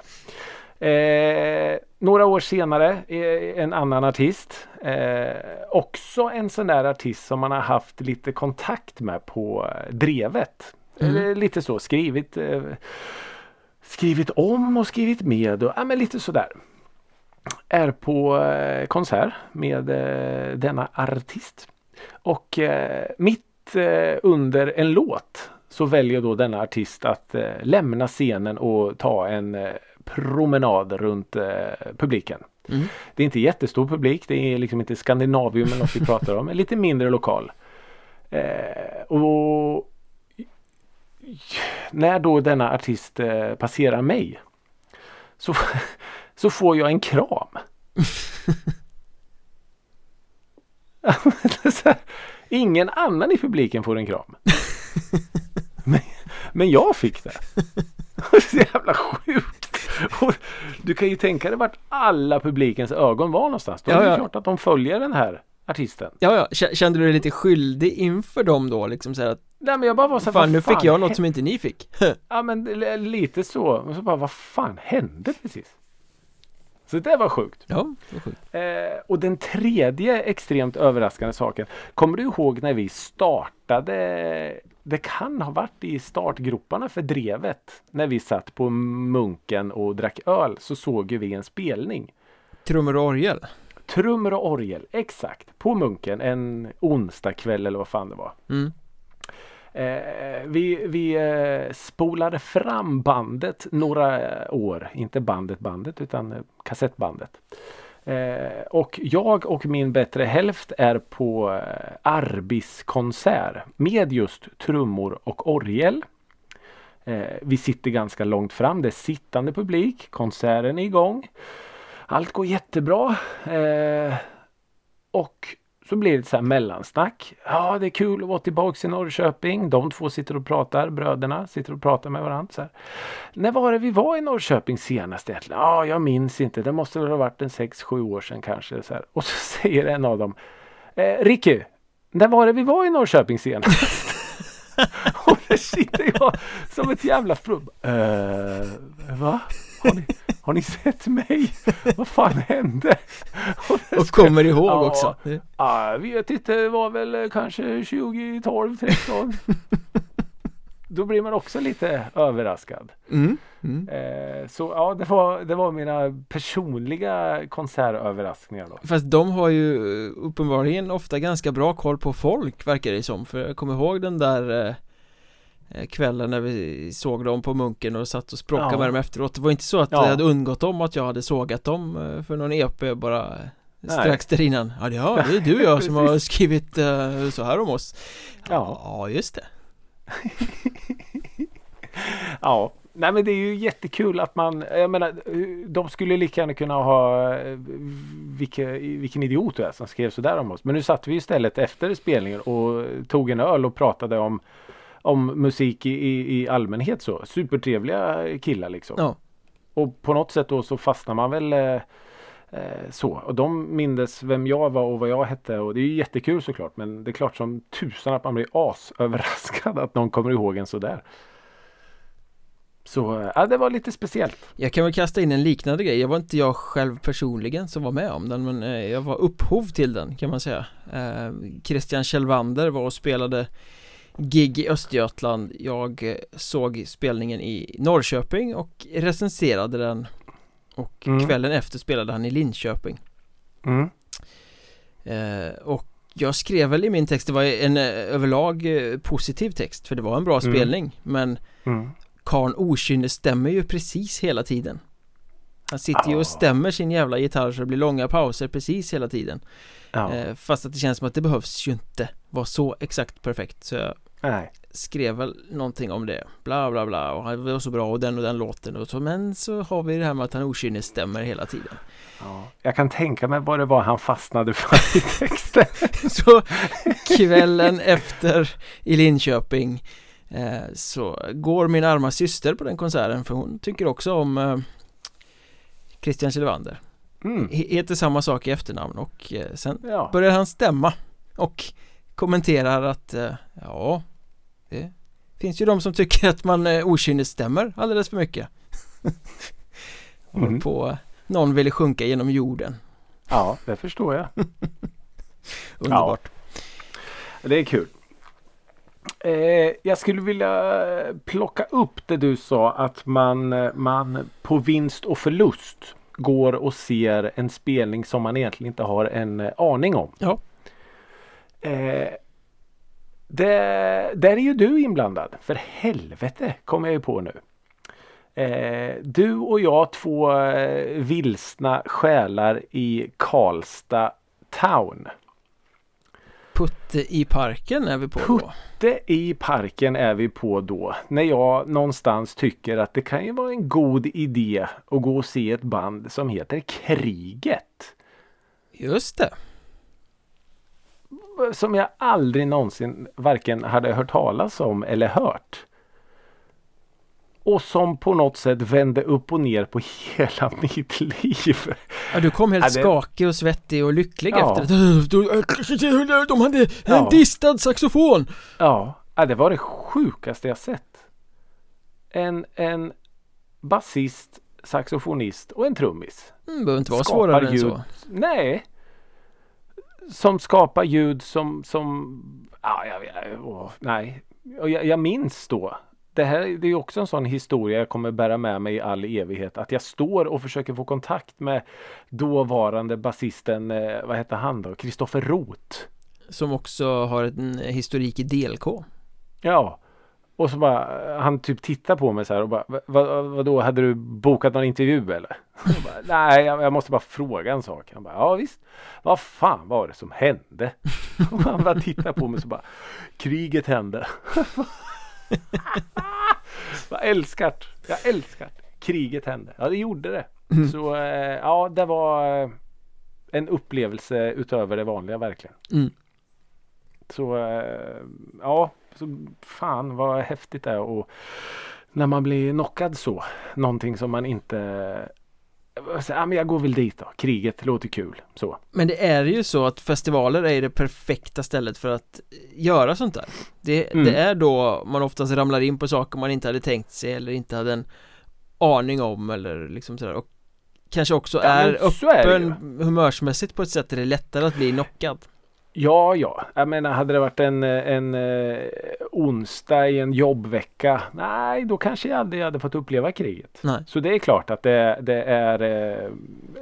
Eh, några år senare eh, en annan artist. Eh, också en sån där artist som man har haft lite kontakt med på eh, Drevet. Mm. lite så skrivit eh, Skrivit om och skrivit med och ja, men lite sådär. Är på konsert med denna artist. Och mitt under en låt så väljer då denna artist att eh, lämna scenen och ta en eh, promenad runt eh, publiken. Mm. Det är inte jättestor publik. Det är liksom inte Skandinavium eller något vi pratar om. En lite mindre lokal. Eh, och när då denna artist eh, passerar mig så, så får jag en kram. Ingen annan i publiken får en kram. Men, men jag fick det. Det är så jävla sjukt. Och du kan ju tänka dig vart alla publikens ögon var någonstans. Då ja, är det ja. klart att de följer den här artisten. Ja, ja. Kände du dig lite skyldig inför dem då? Liksom så att, Nej men jag bara var så här, fan, nu fan fick jag något som inte ni fick. ja men lite så. Och så bara, vad fan hände precis? Så det var sjukt. Ja, det var sjukt. Eh, och den tredje extremt överraskande saken. Kommer du ihåg när vi startade? Det kan ha varit i startgroparna för Drevet. När vi satt på Munken och drack öl så såg vi en spelning. Trummor och orgel? Trummor och orgel, exakt. På Munken en onsdag kväll eller vad fan det var. Mm. Eh, vi vi eh, spolade fram bandet några år, inte bandet bandet utan eh, kassettbandet. Eh, och jag och min bättre hälft är på eh, Arbis konsert med just trummor och orgel. Eh, vi sitter ganska långt fram, det är sittande publik, konserten är igång. Allt går jättebra. Eh, och så blir det så här mellansnack. Ja, det är kul att vara tillbaks i Norrköping. De två sitter och pratar, bröderna sitter och pratar med varandra. Så här. När var det vi var i Norrköping senast egentligen? Ja, jag minns inte. Det måste väl ha varit en 6-7 år sedan kanske. Så här. Och så säger en av dem. Eh, Ricky, när var det vi var i Norrköping senast? och där sitter jag som ett jävla frubb. Eh, va? Har ni, har ni sett mig? Vad fan hände? Och, och kommer ihåg ja, också. Ja, vet inte. Det var väl kanske 20, 12, 13. Då blir man också lite överraskad. Mm. Mm. Eh, så ja, det var, det var mina personliga konsertöverraskningar då. Fast de har ju uppenbarligen ofta ganska bra koll på folk verkar det som. För jag kommer ihåg den där eh, Eh, kvällen när vi såg dem på Munken och satt och språkade ja. med dem efteråt Det var inte så att ja. det hade undgått dem att jag hade sågat dem eh, för någon EP bara Nej. strax där innan Ja, det, ja, det är du och jag som har skrivit uh, så här om oss Ja, ja just det Ja, nej men det är ju jättekul att man, jag menar, de skulle lika gärna kunna ha vilka, vilken idiot du är som skrev sådär om oss. Men nu satt vi istället efter spelningen och tog en öl och pratade om om musik i, i, i allmänhet så. Supertrevliga killar liksom. Ja. Och på något sätt då så fastnar man väl eh, eh, så. Och de mindes vem jag var och vad jag hette och det är ju jättekul såklart. Men det är klart som tusan att man blir as överraskad att någon kommer ihåg en sådär. Så eh, ja, det var lite speciellt. Jag kan väl kasta in en liknande grej. Jag var inte jag själv personligen som var med om den men eh, jag var upphov till den kan man säga. Eh, Christian Kjellvander var och spelade gig i Östergötland Jag eh, såg spelningen i Norrköping och recenserade den Och mm. kvällen efter spelade han i Linköping mm. eh, Och jag skrev väl i min text, det var en eh, överlag eh, positiv text för det var en bra mm. spelning Men mm. Karn Okynne stämmer ju precis hela tiden Han sitter ju och stämmer sin jävla gitarr så det blir långa pauser precis hela tiden Ja. Fast att det känns som att det behövs ju inte vara så exakt perfekt så jag Nej. skrev väl någonting om det Bla bla bla och han var så bra och den och den låten och så Men så har vi det här med att han okynnesstämmer hela tiden ja. Jag kan tänka mig vad det var han fastnade för i texten Så kvällen efter i Linköping eh, Så går min arma syster på den konserten för hon tycker också om eh, Christian Kjellvander mm. Heter samma sak i efternamn och eh, sen ja. börjar han stämma Och kommenterar att eh, ja Det finns ju de som tycker att man eh, okynnesstämmer alldeles för mycket mm. på Någon ville sjunka genom jorden Ja, det förstår jag Underbart ja. Det är kul Eh, jag skulle vilja plocka upp det du sa att man, man på vinst och förlust går och ser en spelning som man egentligen inte har en eh, aning om. Ja. Eh, det, där är ju du inblandad. För helvete kommer jag ju på nu. Eh, du och jag två eh, vilsna själar i Karlstad Town. Putte i parken är vi på Putte då. Ute i parken är vi på då. När jag någonstans tycker att det kan ju vara en god idé att gå och se ett band som heter Kriget. Just det. Som jag aldrig någonsin varken hade hört talas om eller hört och som på något sätt vände upp och ner på hela mitt liv. Ja, du kom helt ja, det... skakig och svettig och lycklig ja. efter det. De hade en ja. distad saxofon. Ja. ja, det var det sjukaste jag sett. En, en basist, saxofonist och en trummis. Mm, behöver inte vara svårare ljud. än så. Nej. Som skapar ljud som, som ja, jag, jag, nej. Och jag, jag minns då det här det är också en sån historia jag kommer bära med mig i all evighet. Att jag står och försöker få kontakt med dåvarande basisten, eh, vad hette han då? Kristoffer Roth. Som också har en historik i DLK. Ja. Och så bara, han typ tittar på mig så här och bara, vad, vadå, hade du bokat någon intervju eller? Bara, Nej, jag, jag, måste bara fråga en sak. Han bara, ja visst. Vad fan var det som hände? Och han bara tittar på mig så bara, kriget hände. jag älskar. Jag älskar. Kriget hände. Ja det gjorde det. Mm. Så eh, ja det var eh, en upplevelse utöver det vanliga verkligen. Mm. Så eh, ja, så fan vad häftigt det är och när man blir knockad så. Någonting som man inte Ja, men jag går väl dit då. Kriget låter kul. Så. Men det är ju så att festivaler är det perfekta stället för att göra sånt där. Det, mm. det är då man oftast ramlar in på saker man inte hade tänkt sig eller inte hade en aning om eller liksom sådär och kanske också Ja, är så är öppen humörsmässigt på ett sätt där det är lättare att bli knockad. Ja, ja. Jag menar, hade det varit en, en eh, onsdag i en jobbvecka. Nej, då kanske jag aldrig hade fått uppleva kriget. Nej. Så det är klart att det, det är eh,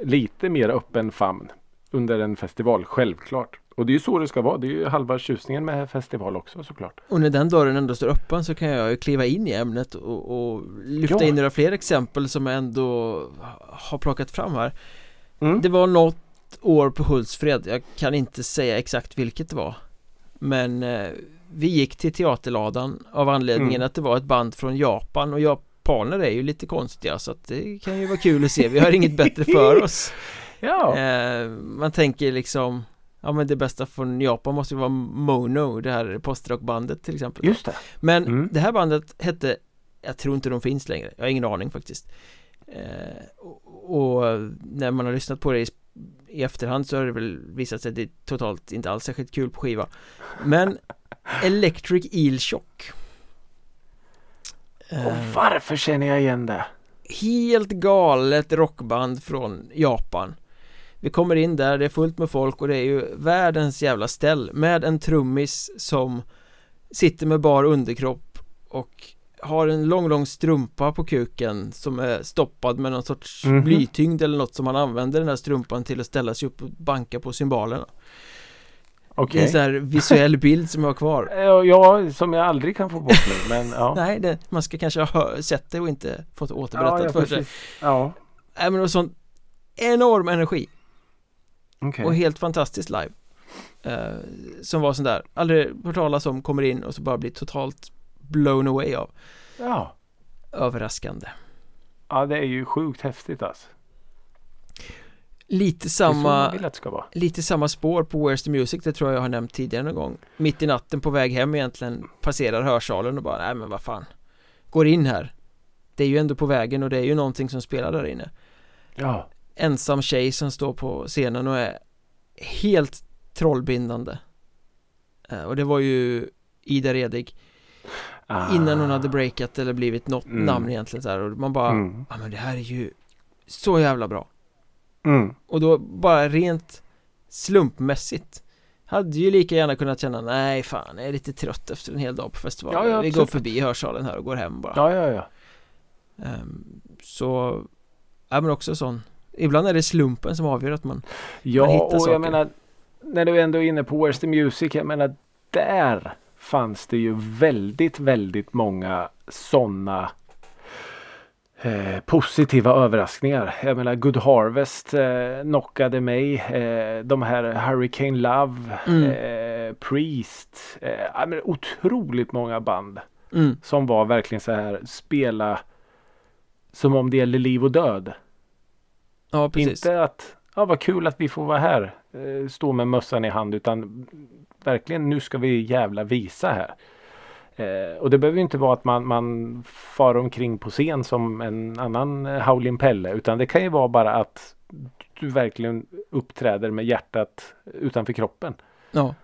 lite mer öppen famn under en festival, självklart. Och det är ju så det ska vara. Det är ju halva tjusningen med festival också såklart. Och när den dörren ändå står öppen så kan jag ju kliva in i ämnet och, och lyfta Ja. in några fler exempel som jag ändå har plockat fram här. Mm. Det var något år på Hultsfred, jag kan inte säga exakt vilket det var Men eh, vi gick till teaterladan av anledningen Mm. att det var ett band från Japan och japaner är ju lite konstiga så att det kan ju vara kul att se, vi har inget bättre för oss Ja, eh, Man tänker liksom Ja men det bästa från Japan måste ju vara Mono, det här postrockbandet till exempel just det. Men Mm. det här bandet hette Jag tror inte de finns längre, jag har ingen aning faktiskt eh, och, och när man har lyssnat på det i, i efterhand så har det väl visat sig att det är totalt inte alls särskilt kul på skiva. Men Electric Eel Shock. Och eh, varför känner jag igen det? Helt galet rockband från Japan. Vi kommer in där, det är fullt med folk och det är ju världens jävla ställ med en trummis som sitter med bar underkropp och har en lång, lång strumpa på kuken som är stoppad med någon sorts Mhm. blytyngd eller något som man använder den här strumpan till att ställa sig upp och banka på cymbalerna Det är en sån här visuell bild som jag har kvar Ja, Ja, som jag aldrig kan få bort nu. Men ja. Nej, det, man ska kanske ha sett det och inte fått återberättat ja, ja, för sig. Ja, Nej men det var sån enorm energi okej. och helt fantastiskt live eh, Som var sån där, aldrig hört talas om, kommer in och så bara blir totalt blown away av. Ja. Överraskande. Ja, det är ju sjukt häftigt alltså. Lite samma, lite samma spår på Where's the Music, det tror jag jag har nämnt tidigare någon gång. Mitt i natten på väg hem egentligen passerar hörsalen och bara, nej men vad fan. Går in här. Det är ju ändå på vägen och det är ju någonting som spelar där inne. Ja. ensam tjej som står på scenen och är helt trollbindande. Eh, Och det var ju Ida Redig Ah. innan hon hade breakat eller blivit något Mm. namn egentligen så här och man bara Mm. Ja men det här är ju så jävla bra Mm. Och då bara rent slumpmässigt Hade ju lika gärna kunnat känna nej fan jag är lite trött efter en hel dag på festival Ja, ja, Vi går förbi hörsalen här och går hem bara Ja, ja, ja. Ehm, Så Ja men också sån Ibland är det slumpen som avgör att man Ja, hittar och saker. jag menar när du ändå är inne på Where's the Music. Jag menar där fanns det ju väldigt, väldigt många sådana eh, positiva överraskningar. Jag menar Good Harvest eh, knockade mig. Eh, de här Hurricane Love, Mm. eh, Priest. Eh, otroligt många band mm, som var verkligen så här spela som om det gäller liv och död. Ja precis Inte att, ja vad kul att vi får vara här. Eh, stå med mössan i hand utan verkligen nu ska vi jävla visa här. Eh, och det behöver ju inte vara att man, man far omkring på scen som en annan eh, Howlin' Pelle. Utan det kan ju vara bara att du verkligen uppträder med hjärtat utanför kroppen. Ja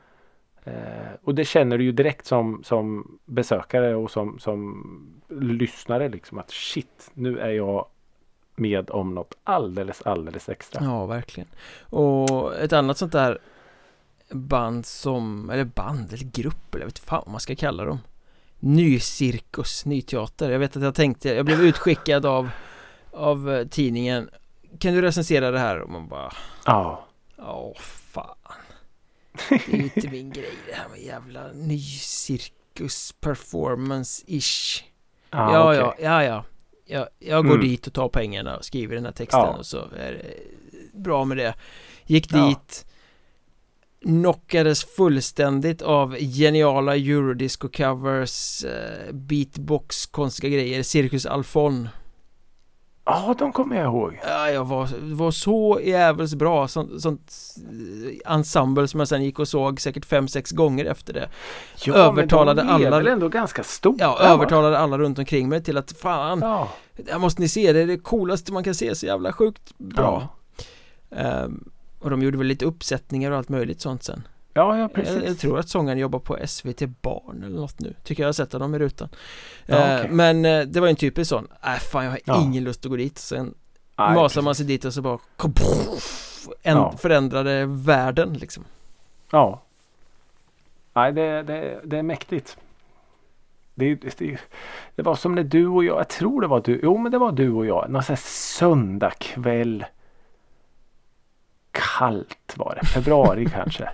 Eh, och det känner du ju direkt som, som besökare och som, som lyssnare liksom att shit nu är jag med om något alldeles alldeles extra. Ja, verkligen. Och ett annat sånt där band som, eller band eller grupp eller jag vet fan vad man ska kalla dem. Ny cirkus, ny teater. Jag vet att jag tänkte, jag blev utskickad av, av eh, tidningen. Kan du recensera det här? Och man bara, Ja. åh fan. Det är inte min grej det här med jävla ny cirkus performance-ish. Ja, Ja, okej. ja, ja, ja. Jag, jag går Mm. dit och tar pengarna och skriver den här texten Ja. och så är det bra med det. Gick Ja. Knockades fullständigt av geniala eurodisco-covers, eh, beatbox, konstiga grejer, Cirkus Alfon. Ja, de kommer jag ihåg. Ja, jag var, var så jävligt bra, sånt, sånt eh, ensemble som jag sen gick och såg säkert fem, sex gånger efter det. Ja, Övertalade men de är alla- väl ändå ganska stora? Ja, va? övertalade alla runt omkring mig till att fan, Ja. det här måste ni se, det är det coolaste man kan se, så jävla sjukt bra. Ja. Ehm, och de gjorde väl lite uppsättningar och allt möjligt sånt sen Ja, ja precis. Jag, jag, tror att sångaren jobbar på SVT Barn eller något nu Tycker jag har sett honom i rutan Ja, eh, okej. Men eh, det var en typisk sån Äh fan jag har Ja. ingen lust att gå dit Sen Nej, masar man precis. sig dit och så bara en, Ja. Förändrade världen liksom Ja. Nej, det, det, det är mäktigt. Det, det, det var som när du och jag, jag tror det var du, jo men det var du och jag, någon sån här söndagkväll. Kallt var det, februari kanske.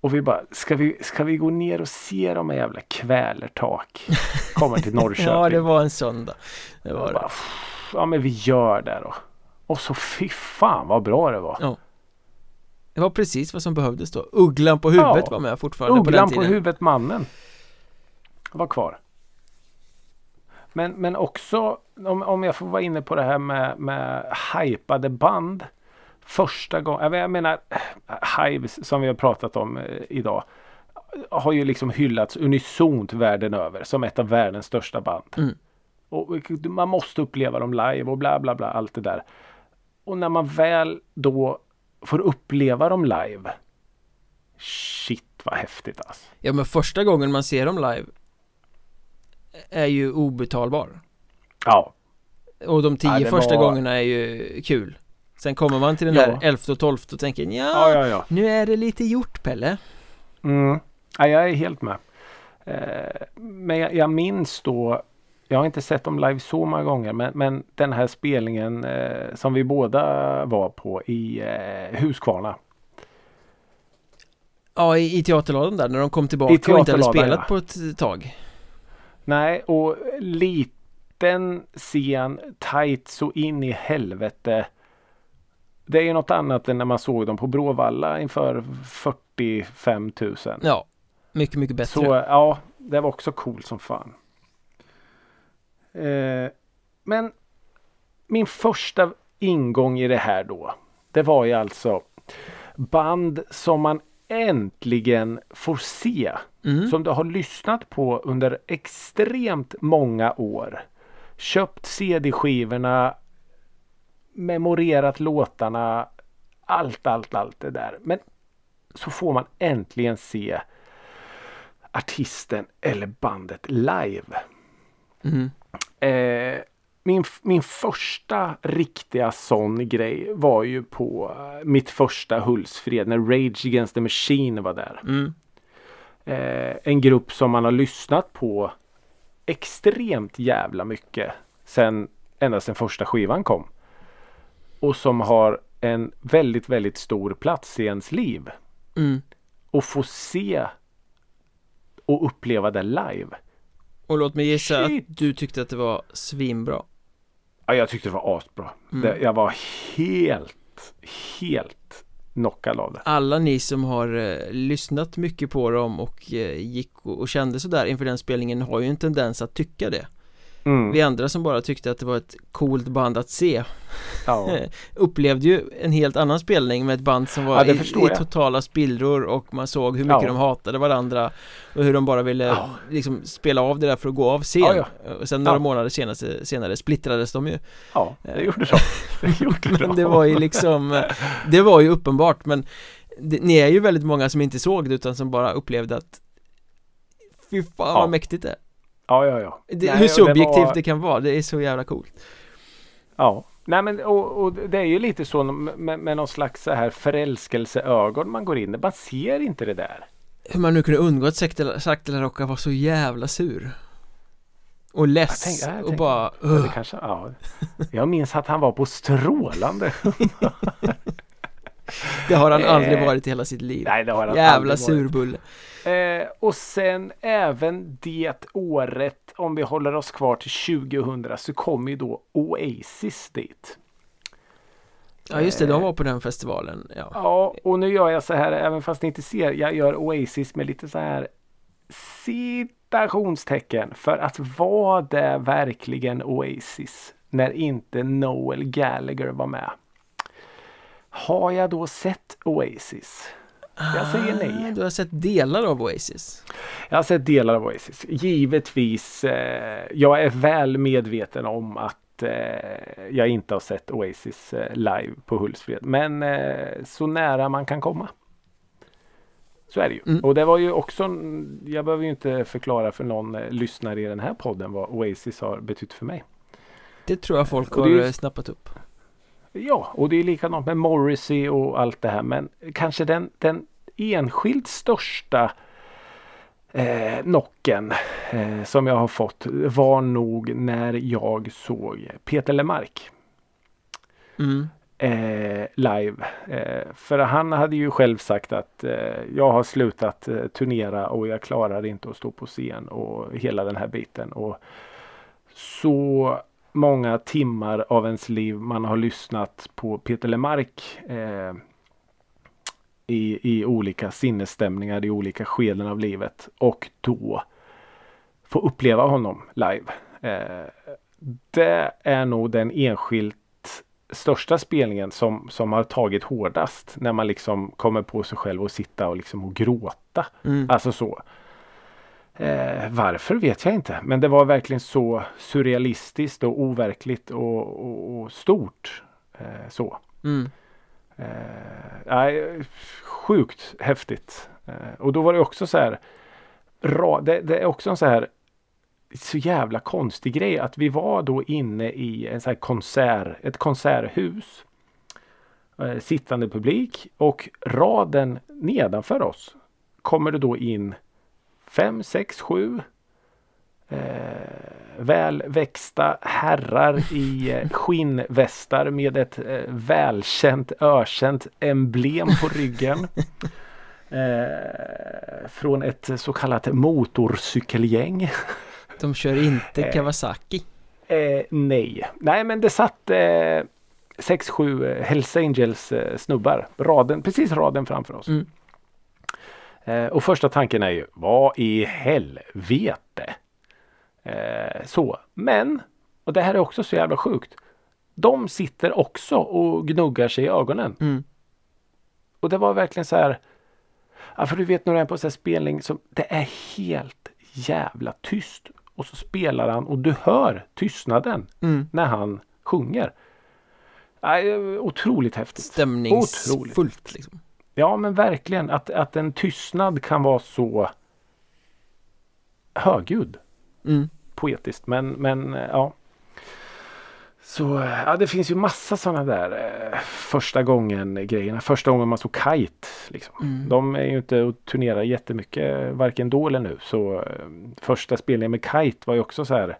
Och vi bara, ska vi, ska vi gå ner och se de här jävla kvälertak? Kommer till Norrköping. Ja det var en söndag Det var det bara, "Pff, ja men vi gör det då. Och så fy fan vad bra det var. Ja. Det var precis vad som behövdes då Ugglan på huvudet Ja. var med fortfarande på den Ugglan på, tiden huvudet mannen var kvar. Men, men också om, om jag får vara inne på det här med, med hypade band. Första gången, jag menar Hives som vi har pratat om eh, idag. Har ju liksom hyllats unisont världen över som ett av världens största band. Mm. Och man måste uppleva dem live och bla bla bla allt det där. Och när man väl då får uppleva dem live. Shit vad häftigt alltså. Ja men första gången man ser dem live Är ju obetalbar Ja, Och de tio Ja, första var- gångerna är ju kul Sen kommer man till den Ja. där elfte och tolfte och tänker ja, ja, ja. nu är det lite gjort Pelle Mm. ja jag är helt med. Eh, men jag, jag minns då. Jag har inte sett dem live så många gånger. Men, men den här spelningen eh, som vi båda var på i eh, Huskvarna. Ja i, i teaterladen där när de kom tillbaka och inte hade teaterladan, spelat ja. på ett tag Nej, och liten scen, tight så in i helvete. Det är ju något annat än när man såg dem på Bråvalla inför 45 000. Ja Mycket mycket bättre Så ja, det var också cool som fan. Eh, men min första ingång i det här då. Det var ju alltså band som man äntligen får se. mm. Som du har lyssnat på under extremt många år. Köpt CD-skivorna. Memorerat låtarna. Allt, allt, allt det där. Men så får man äntligen se artisten eller bandet live. Mm. Eh, min, min första riktiga sån grej var ju på eh, mitt första Hultsfred när Rage Against the Machine var där. Mm. Eh, en grupp som man har lyssnat på extremt jävla mycket sen ända sen första skivan kom. Och som har en väldigt, väldigt stor plats i ens liv. Mm. Och få se och uppleva det live. Och låt mig gissa Shit. att du tyckte att det var svinbra Ja, jag tyckte det var asbra. Mm. Det, jag var helt, helt knockad av det. Alla ni som har eh, lyssnat mycket på dem och eh, gick och, och kände sådär inför den spelningen har ju en tendens att tycka det Mm. Vi andra som bara tyckte att det var ett coolt band att se Ja. Upplevde ju en helt annan spelning med ett band som var Ja, i, i totala spillror och man såg hur mycket Ja. de hatade varandra Och hur de bara ville liksom spela av det där för att gå av scen Och sen några månader senare, senare splittrades de ju ja, det gjorde de. Det gjorde de. Men det var ju liksom Det var ju uppenbart men det, Ni är ju väldigt många som inte såg det utan som bara upplevde att Fy fan vad mäktigt det är Ja, ja, ja. det, Nej, Hur subjektivt var- det kan vara, det är så jävla coolt Ja, nej men och, och det är ju lite så med, med någon slags så här förälskelseögon man går in i. Man ser inte det där. Hur man nu kunde undgå att Rocka var så jävla sur Och less Jag tänk- ja, jag och tänker- bara Ja, det kanske, ja. Jag minns att han var på strålande. Det har han aldrig Eh, varit i hela sitt liv Nej, det har han Jävla aldrig varit. Eh, och sen även det året, om vi håller oss kvar till 2000, så kom ju då Oasis dit. Ja just det, de var på den festivalen ja. Ja, och nu gör jag så här, även fast ni inte ser, jag gör Oasis med lite så här citationstecken. För att var det verkligen Oasis när inte Noel Gallagher var med? Har jag då sett Oasis? Jag säger Ah, nej. Du har sett delar av Oasis Jag har sett delar av Oasis. Givetvis, eh, jag är väl medveten om att eh, jag inte har sett Oasis eh, live på Hultsfred. Men eh, så nära man kan komma. Så är det ju. Mm. Och det var ju också, jag behöver ju inte förklara för någon eh, lyssnare i den här podden vad Oasis har betytt för mig. Det tror jag folk har ju... snappat upp. Ja, och det är likadant med Morrissey och allt det här. Men kanske den, den enskilt största eh, knocken eh, som jag har fått var nog när jag såg Peter Lemark. Mm. Eh, live. Eh, för han hade ju själv sagt att eh, jag har slutat eh, turnera och jag klarar inte att stå på scen och hela den här biten. Och så många timmar av ens liv man har lyssnat på Peter Lemark eh, i, i olika sinnesstämningar i olika skeden av livet och då få uppleva honom live. Eh, det är nog den enskilt största spelningen som, som har tagit hårdast när man liksom kommer på sig själv och sitta och liksom och gråta. Mm. Alltså så. Eh, varför vet jag inte. Men det var verkligen så surrealistiskt och overkligt och, och, och stort. Eh, så. Mm. Eh, sjukt häftigt. Eh, och då var det också så här. Det, det, är också en så här så jävla konstig grej att vi var då inne i en så här konsert, ett konserthus. Eh, sittande publik och raden nedanför oss kommer det då in fem, sex, sju eh, välväxta herrar i eh, skinnvästar med ett eh, välkänt ökänt emblem på ryggen. Eh, från ett så kallat motorcykelgäng. De kör inte eh, Kawasaki? Eh, nej, nej men det satt eh, sex, sju Hells Angels snubbar. Raden, precis raden framför oss. Mm. Eh, och första tanken är ju vad i helvete? Eh, så, men och det här är också så jävla sjukt. De sitter också och gnuggar sig i ögonen. Mm. Och det var verkligen så här. Ja, för du vet när du är på en spelning som det är helt jävla tyst. Och så spelar han och du hör tystnaden mm. när han sjunger. Ja, otroligt häftigt. Stämningsfullt. Liksom. Ja men verkligen att, att en tystnad kan vara så högljudd. Mm. Poetiskt men, men ja. Så ja, det finns ju massa sådana där eh, första gången grejerna. Första gången man såg Kite. Liksom. Mm. De är ju inte och turnerar jättemycket varken då eller nu. Så eh, första spelningen med Kite var ju också så här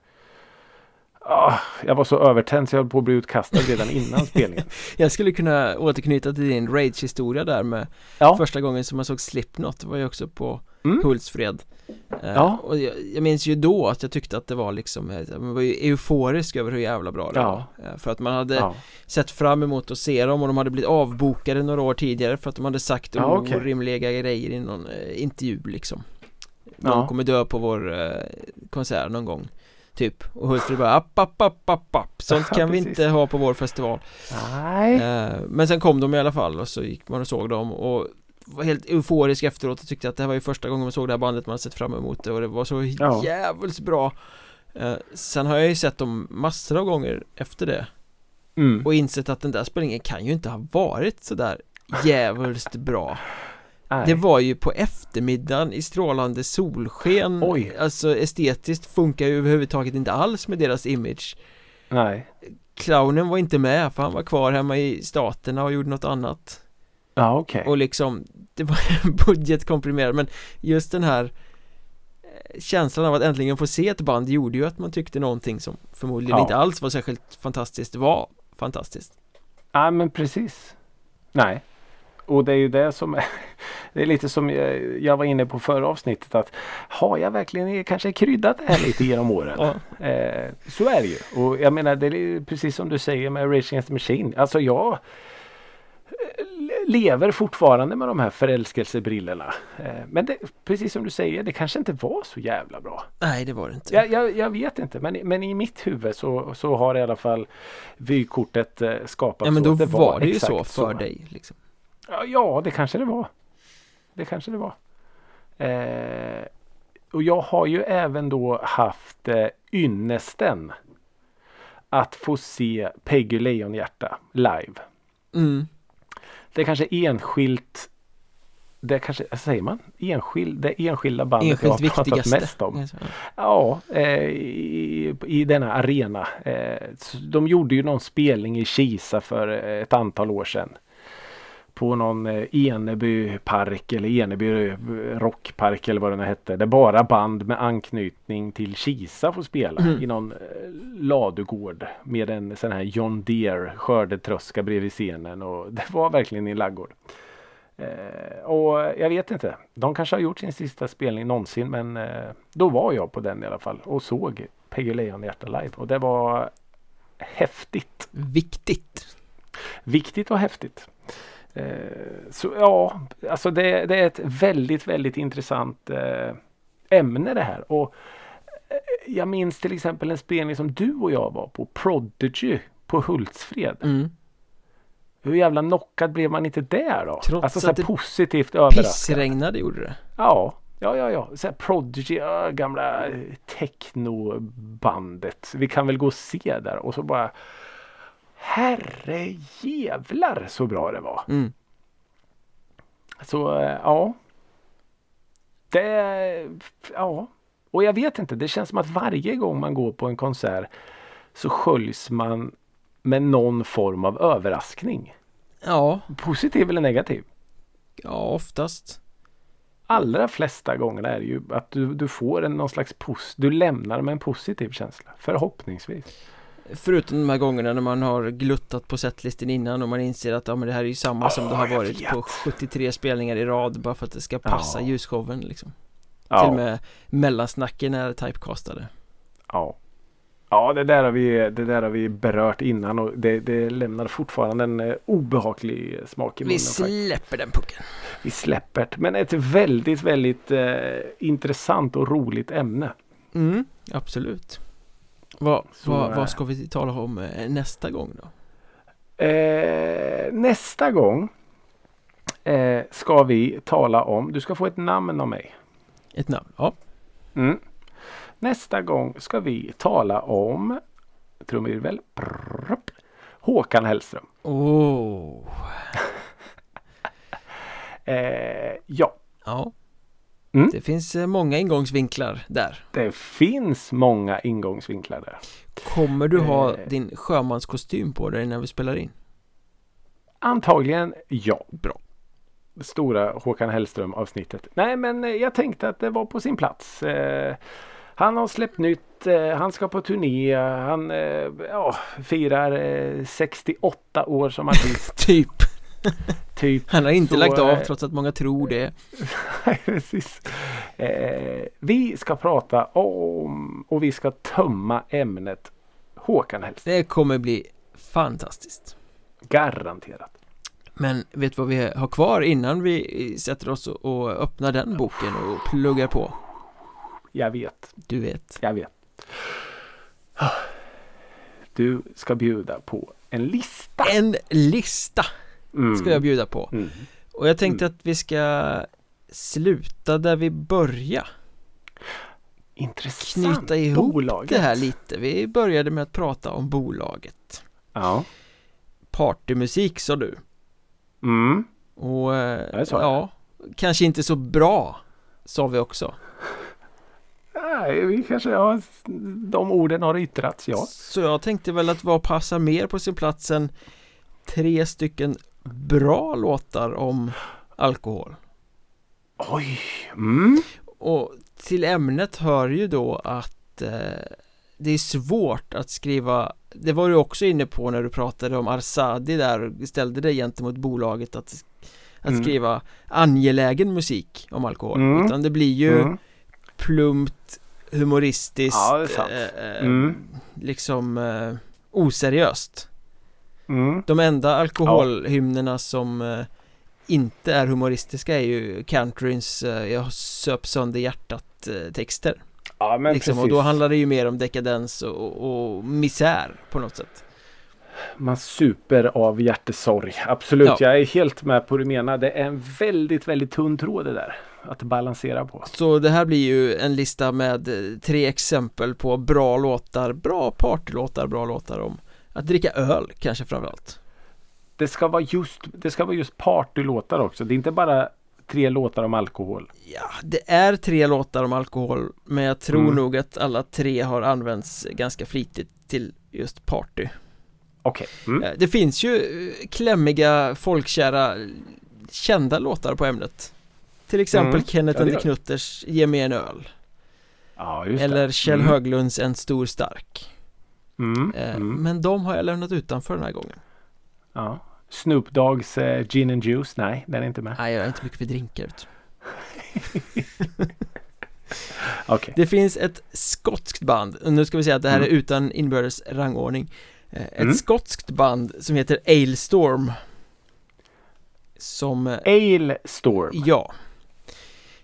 Oh, jag var så övertänd så jag höll på att bli utkastad redan innan spelningen. jag skulle kunna återknyta till din Rage-historia där med ja. första gången som man såg Slipknot. Var ju också på mm. Hultsfred. Uh, ja. Och jag, jag, minns ju då att jag tyckte att det var liksom, eh, man var ju euforisk över hur jävla bra det ja. var. Uh, för att man hade ja. sett fram emot att se dem och de hade blivit avbokade några år tidigare för att de hade sagt ja, okay. orimliga grejer i någon uh, intervju liksom. De kommer dö på vår konsert någon gång. Typ. Och Hultsfred bara app, app, app, app, app. Sånt kan vi inte ha på vår festival. Nej. Eh, Men sen kom de i alla fall och så gick man och såg dem. Och var helt euforisk efteråt och tyckte att det här var ju första gången man såg det här bandet man sett fram emot det och det var så ja. jävligt bra. Eh, Sen har jag ju sett dem massor av gånger efter det. Mm. Och insett att den där spelningen kan ju inte ha varit sådär jävligt bra Nej. Det var ju på eftermiddagen i strålande solsken Oj. Alltså estetiskt funkar ju överhuvudtaget inte alls med deras image Nej Clownen var inte med för han var kvar hemma i staterna och gjorde något annat Ja okej okay. Och liksom Det var budgetkomprimerad men just den här eh, Känslan av att äntligen få se ett band gjorde ju att man tyckte någonting som förmodligen ja. inte alls var särskilt fantastiskt var fantastiskt Ja men precis Nej och det är ju det som är, det är lite som jag var inne på förra avsnittet att har jag verkligen kanske kryddat det här lite genom åren? ja. eh, så är det ju. Och jag menar det är precis som du säger med Rage Against the Machine. Alltså jag eh, lever fortfarande med de här förälskelsebrillorna. Eh, men det, precis som du säger, det kanske inte var så jävla bra. Nej, det var det inte. Jag, jag, jag vet inte, men, men i mitt huvud så, så har i alla fall vykortet eh, skapats. Ja, men då det var, var det ju så för så. dig. Liksom. Ja, det kanske det var. Det kanske det var. Eh, och jag har ju även då haft eh, ynnesten att få se Peggy Lejonhjärta live. Mm. Det är kanske enskilt det kanske, säger man, enskild, det enskilda bandet Enskilt jag har pratat viktigaste. mest om. Ja, eh, i, i denna arena. Eh, de gjorde ju någon spelning i Kisa för eh, ett antal år sedan. På någon eh, Eneby park eller Eneby eh, rockpark eller vad den hette. Där bara band med anknytning till Kisa får spela Mm. i någon eh, ladugård med en sån här John Deere skördetröska bredvid scenen och det var verkligen i en laggård. Eh, och jag vet inte. De kanske har gjort sin sista spelning någonsin men eh, då var jag på den i alla fall och såg Peggy Lejonhjärta live och det var häftigt. Viktigt. Viktigt och häftigt. Eh, så ja, alltså det, det är ett väldigt, väldigt intressant eh, ämne det här. Och eh, jag minns till exempel en spelning som du och jag var på, Prodigy på Hultsfred. Mm. Hur jävla knockad blev man inte där då? Trots alltså så att det positivt. Pissregnade gjorde det. Ja, ja, ja, ja. Så här Prodigy, ja, gamla technobandet. Vi kan väl gå och se där och så bara Herre jävlar så bra det var. Mm. Så eh, ja. Det, ja. Och jag vet inte, det känns som att varje gång man går på en konsert så sköljs man med någon form av överraskning. Ja, Positiv eller negativ. ja oftast. Allra flesta gångerna är det ju att du, du får en någon slags pos, du lämnar med en positiv känsla. Förhoppningsvis. Förutom de här gångerna när man har gluttat på setlisten innan och man inser att ja, men det här är ju samma som Ja, det har varit på 73 spelningar i rad bara för att det ska passa Ja. ljusshowen liksom. Ja, Till och med mellansnacken är typecastade. ja. Ja, det där har vi, det där har vi berört innan och det, det lämnar fortfarande en eh, obehaglig smak i munnen. Vi släpper den pucken. Vi släpper det. Men ett väldigt, väldigt eh, intressant och roligt ämne. Mm, absolut. Vad, vad, vad ska vi tala om eh, nästa gång då? Eh, nästa gång eh, ska vi tala om, du ska få ett namn av mig. Ett namn? Ja. Mm. Nästa gång ska vi tala om trumvirvel, Håkan Hellström. Åh. Eh, ja, Ja. Mm. Det finns eh, många ingångsvinklar där. det finns många ingångsvinklar där. Kommer du ha Eh. din sjömanskostym på dig när vi spelar in? Antagligen ja. Bra. Stora Håkan Hellström avsnittet. Nej men eh, jag tänkte att det var på sin plats. Eh, han har släppt nytt, eh, han ska på turné, han ja, firar eh, 68 år som artist. Typ. typ. Han har inte Så, lagt av eh, trots att många tror det. Precis. Eh, vi ska prata om och vi ska tömma ämnet Håkan Hellström. Det kommer bli fantastiskt. Garanterat. Men vet du vad vi har kvar innan vi sätter oss och- och öppnar den boken och pluggar på? Jag vet. Du vet. Jag vet. Du ska bjuda på en lista. En lista Mm. ska jag bjuda på. Mm. Och jag tänkte att vi ska sluta där vi började. Intressant. Knyta ihop Bolaget. det här lite. Vi började med att prata om bolaget. Ja. Partymusik sa du. Mm. Och eh, Ja, ja, kanske inte så bra sa vi också. Nej, vi kanske har de orden har yttrats, ja. Så jag tänkte väl att vad passar mer på sin plats än tre stycken bra låtar om alkohol. Oj. Mm. Och till ämnet hör ju då att eh, det är svårt att skriva Det var du också inne på när du pratade om Arsadi där och ställde dig gentemot bolaget att, att Mm. skriva angelägen musik om alkohol Mm. utan det blir ju Mm. plumpt humoristiskt Ja, eh, eh, Mm. liksom eh, oseriöst Mm. De enda alkoholhymnerna som eh, inte är humoristiska är ju countryns eh, Jag söp sönder hjärtat eh, texter Ja, men liksom, precis. Och då handlar det ju mer om dekadens och, och misär på något sätt Man super av hjärtesorg. Absolut, Ja. jag är helt med på det du menar. Det är en väldigt, väldigt tunn tråd det där. Att balansera på. Så det här blir ju en lista med eh, tre exempel på bra låtar, bra partylåtar, bra låtar om att dricka öl kanske framförallt Det ska vara just, det ska vara just partylåtar också. Det är inte bara tre låtar om alkohol? Ja, det är tre låtar om alkohol Men jag tror Mm. nog att alla tre har använts ganska flitigt till just party Okej. Mm. Eh, Det finns ju eh, klämmiga, folkkära, kända låtar på ämnet Till exempel Mm. Kenneth Ja, Knutters Ge mig en öl Ja, Eller. Kjell Mm. Höglunds En stor stark Mm. Eh, Mm. Men de har jag lämnat utanför den här gången Ja. Snoop Dogs eh, Gin and Juice? Nej, den är inte med. Nej, jag är inte mycket för drinkar. Okej. Det finns ett skotskt band, nu ska vi säga att det här Mm. är utan inbördes rangordning Eh, Ett Mm. skotskt band som heter Ailstorm Som, eh, Ale Storm. ja,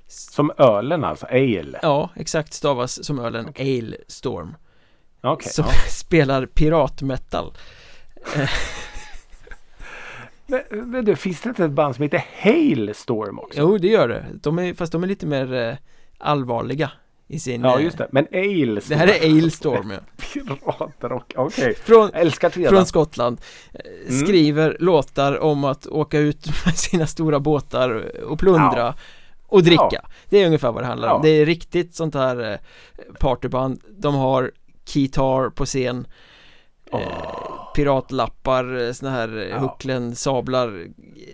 Som ölen alltså. Ale. ja exakt stavas som ölen Ailstorm Okej. Som ja. spelar piratmetal Men, men du, finns det inte ett band som heter Hailstorm också? Jo det gör det, de är, fast de är lite mer eh, allvarliga i sin Ja, eh, just det. Men Ale Det här är Ailstorm ja. Piratrock. Okej. Från, Jag älskar det redan. från Skottland eh, Mm. Skriver låtar om att åka ut med sina stora båtar och plundra och dricka Ja. Det är ungefär vad det handlar om Ja. Det är riktigt sånt här partyband De har keytar på scen eh, Piratlappar, eh, såna här Ja. ja. hucklen, sablar,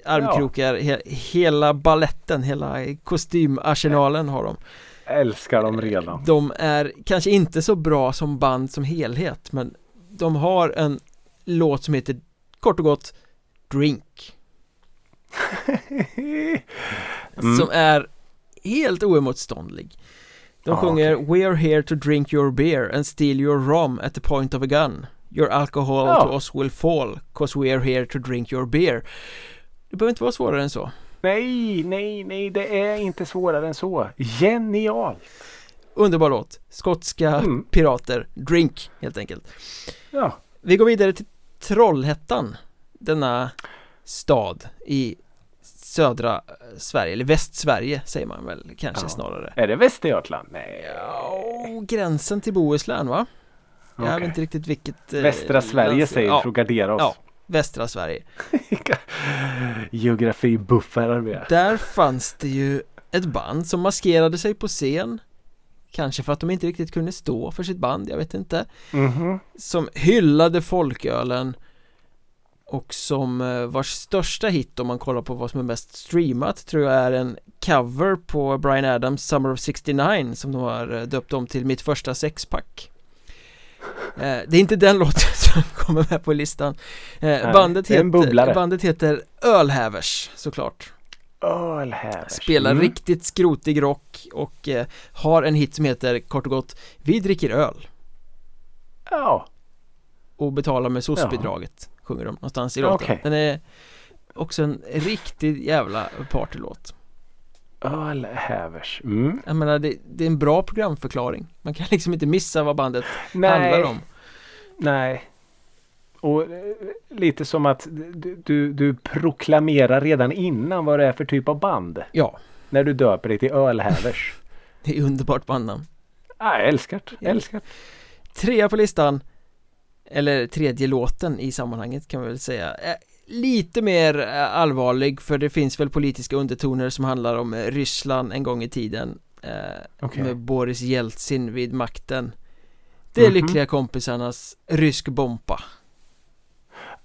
armkrokar he, Hela balletten, hela kostymarsenalen har de älskar dem redan. De är kanske inte så bra som band som helhet men de har en låt som heter kort och gott Drink Mm. som är helt oemotståndlig De Ah, sjunger okej. We are here to drink your beer and steal your rum at the point of a gun Your alcohol Ja. to us will fall cause we are here to drink your beer Det behöver inte vara svårare än så Nej, nej, nej. Det är inte svårare än så. Genial. Underbar låt Skotska Mm. pirater Drink helt enkelt Ja. Vi går vidare till Trollhättan Denna stad i södra eh, Sverige, eller Västsverige säger man väl kanske Ja. snarare Är det Västergötland? Nej. Ja, gränsen till Bohuslän va? Jag Okej. vet inte riktigt vilket eh, Västra Sverige lands- säger ja, för att gardera oss. Ja. Västra Sverige Geografibuffar vi är. Där fanns det ju ett band som maskerade sig på scen Kanske för att de inte riktigt kunde stå för sitt band, jag vet inte Mhm. Som hyllade folkölen Och som eh, vars största hit om man kollar på vad som är mest streamat tror jag är en cover på Brian Adams Summer of 69 som de har eh, döpt om till Mitt första sexpack Eh, Det är inte den låten som kommer med på listan Bandet, heter, bandet heter Ölhävers såklart Ölhävers. Spelar Mm. riktigt skrotig rock och har en hit som heter kort och gott Vi dricker öl Ja. och betalar med SOS-bidraget Sjunger de någonstans i låten Okej. Den är också en riktigt jävla partylåt Ölhävers. Mm. Jag menar det, det är en bra programförklaring Man kan liksom inte missa vad bandet Nej. handlar om Nej. Och eh, lite som att du, du, proklamerar redan innan vad det är för typ av band. Ja, När du döper dig till Ölhävers. det är underbart bandnamn ah, jag älskar det. Älskar. Trea på listan Eller tredje låten i sammanhanget kan vi väl säga är Lite mer eh, allvarlig för det finns väl politiska undertoner som handlar om eh, Ryssland en gång i tiden eh, Okej. Med Boris Jeltsin vid makten Det är Mhm. lyckliga kompisarnas rysk bomba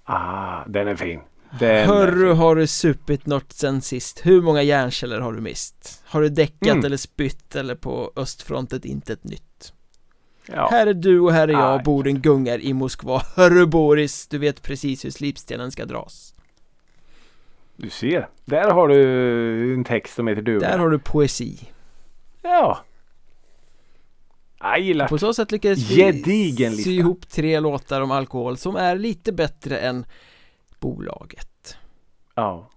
Ah, den är fin. Den Hörru fin. har du supit något sen sist Hur många hjärnceller har du mist? Har du däckat Mm. eller spytt eller på östfrontet inte ett nytt? Ja. Här är du och här är jag, Aj. borden gungar i Moskva Hörru Boris, du vet precis hur slipstenen ska dras Du ser. Där har du en text som heter duga. Där har du poesi Ja. Jag gillar På så sätt lyckades vi sy ihop tre låtar om alkohol som är lite bättre än bolaget Ja.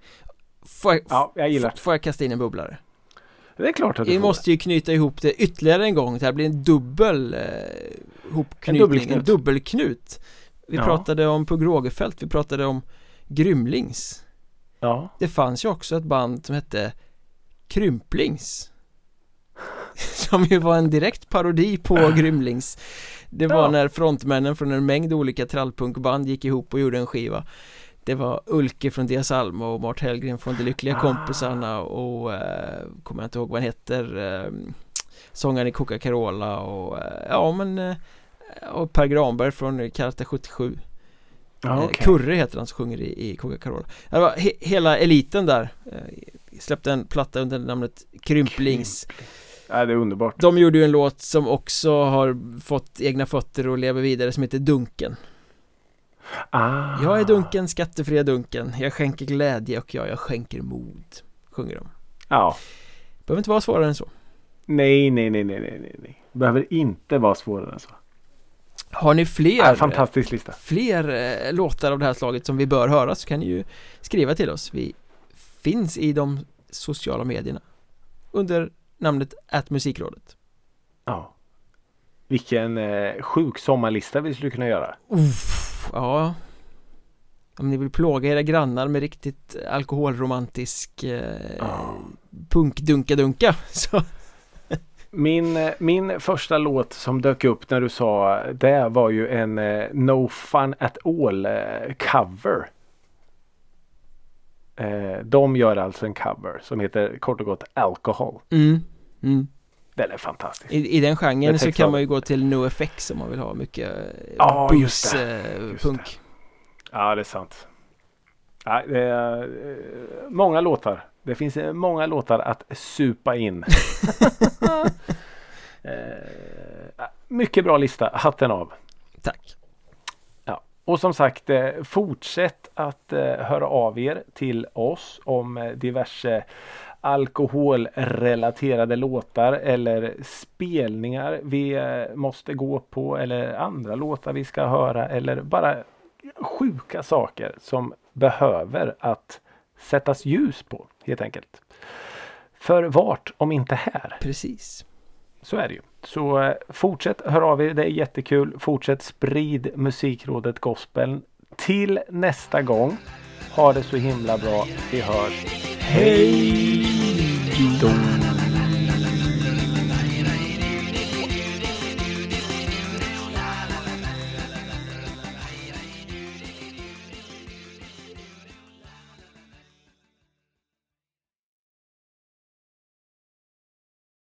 Får jag, ja, jag gillar får jag kasta in en bubblare? Det. är klart att du Vi får måste ju knyta ihop det ytterligare en gång, det här blir en dubbel eh, hopknytning, en, dubbelknut. dubbelknut Vi Ja. pratade om Pugh Rogefeldt, vi pratade om Grymlings det. Ja. Det fanns ju också ett band som hette Krymplings Som ju var en direkt parodi på Grymlings Det var Ja. när frontmännen från en mängd olika trallpunkband gick ihop och gjorde en skiva Det var Ulke från Dias Alma och Mart Hellgren från De Lyckliga ah. Kompisarna och eh, kommer jag inte ihåg vad han heter eh, Sångaren i Coca-Carola och eh, ja men eh, och Per Granberg från Karate 77 ah, okay. Kurre heter han som sjunger i, i Coca-Carola Det var he, hela eliten där eh, Släppte en platta under namnet Krymplings. Ja, det är underbart. De gjorde ju en låt som också har fått egna fötter och lever vidare som heter Dunken ah. Jag är Dunken, skattefria Dunken Jag skänker glädje och jag, jag skänker mod Sjunger de Ja Behöver inte vara svårare än så Nej, nej, nej, nej, nej, nej Behöver inte vara svårare än så har ni fler, fantastisk lista. fler eh, låtar av det här slaget som vi bör höra så kan ni ju skriva till oss. Vi finns i de sociala medierna under namnet musikrådet. Ja. Vilken eh, sjuk sommarlista vi skulle kunna göra. Uff, ja. Om ni vill plåga era grannar med riktigt alkoholromantisk eh, ja. punkdunka-dunka så min, eh, min första låt som dök upp när du sa det var ju en eh, No Fun At All eh, cover. Eh, de gör alltså en cover som heter kort och gott Alcohol. Mm. Mm. Den är fantastisk. I, i den genren så kan man ju gå till NoFX om man vill ha mycket ja, bus, punk. Ja, det är sant. Ja, det är, många låtar det finns eh, många låtar att supa in. eh, mycket bra lista, hatten av. Tack. Och som sagt, eh, fortsätt att eh, höra av er till oss om eh, diverse alkoholrelaterade låtar eller spelningar vi eh, måste gå på eller andra låtar vi ska höra eller bara sjuka saker som behöver att sättas ljus på helt enkelt. För vart om inte här? Precis. Så är det ju. Så eh, fortsätt höra av er. Det är jättekul. Fortsätt sprid Musikrådet Gospel. Till nästa gång. Ha det så himla bra. Vi hörs. Hej!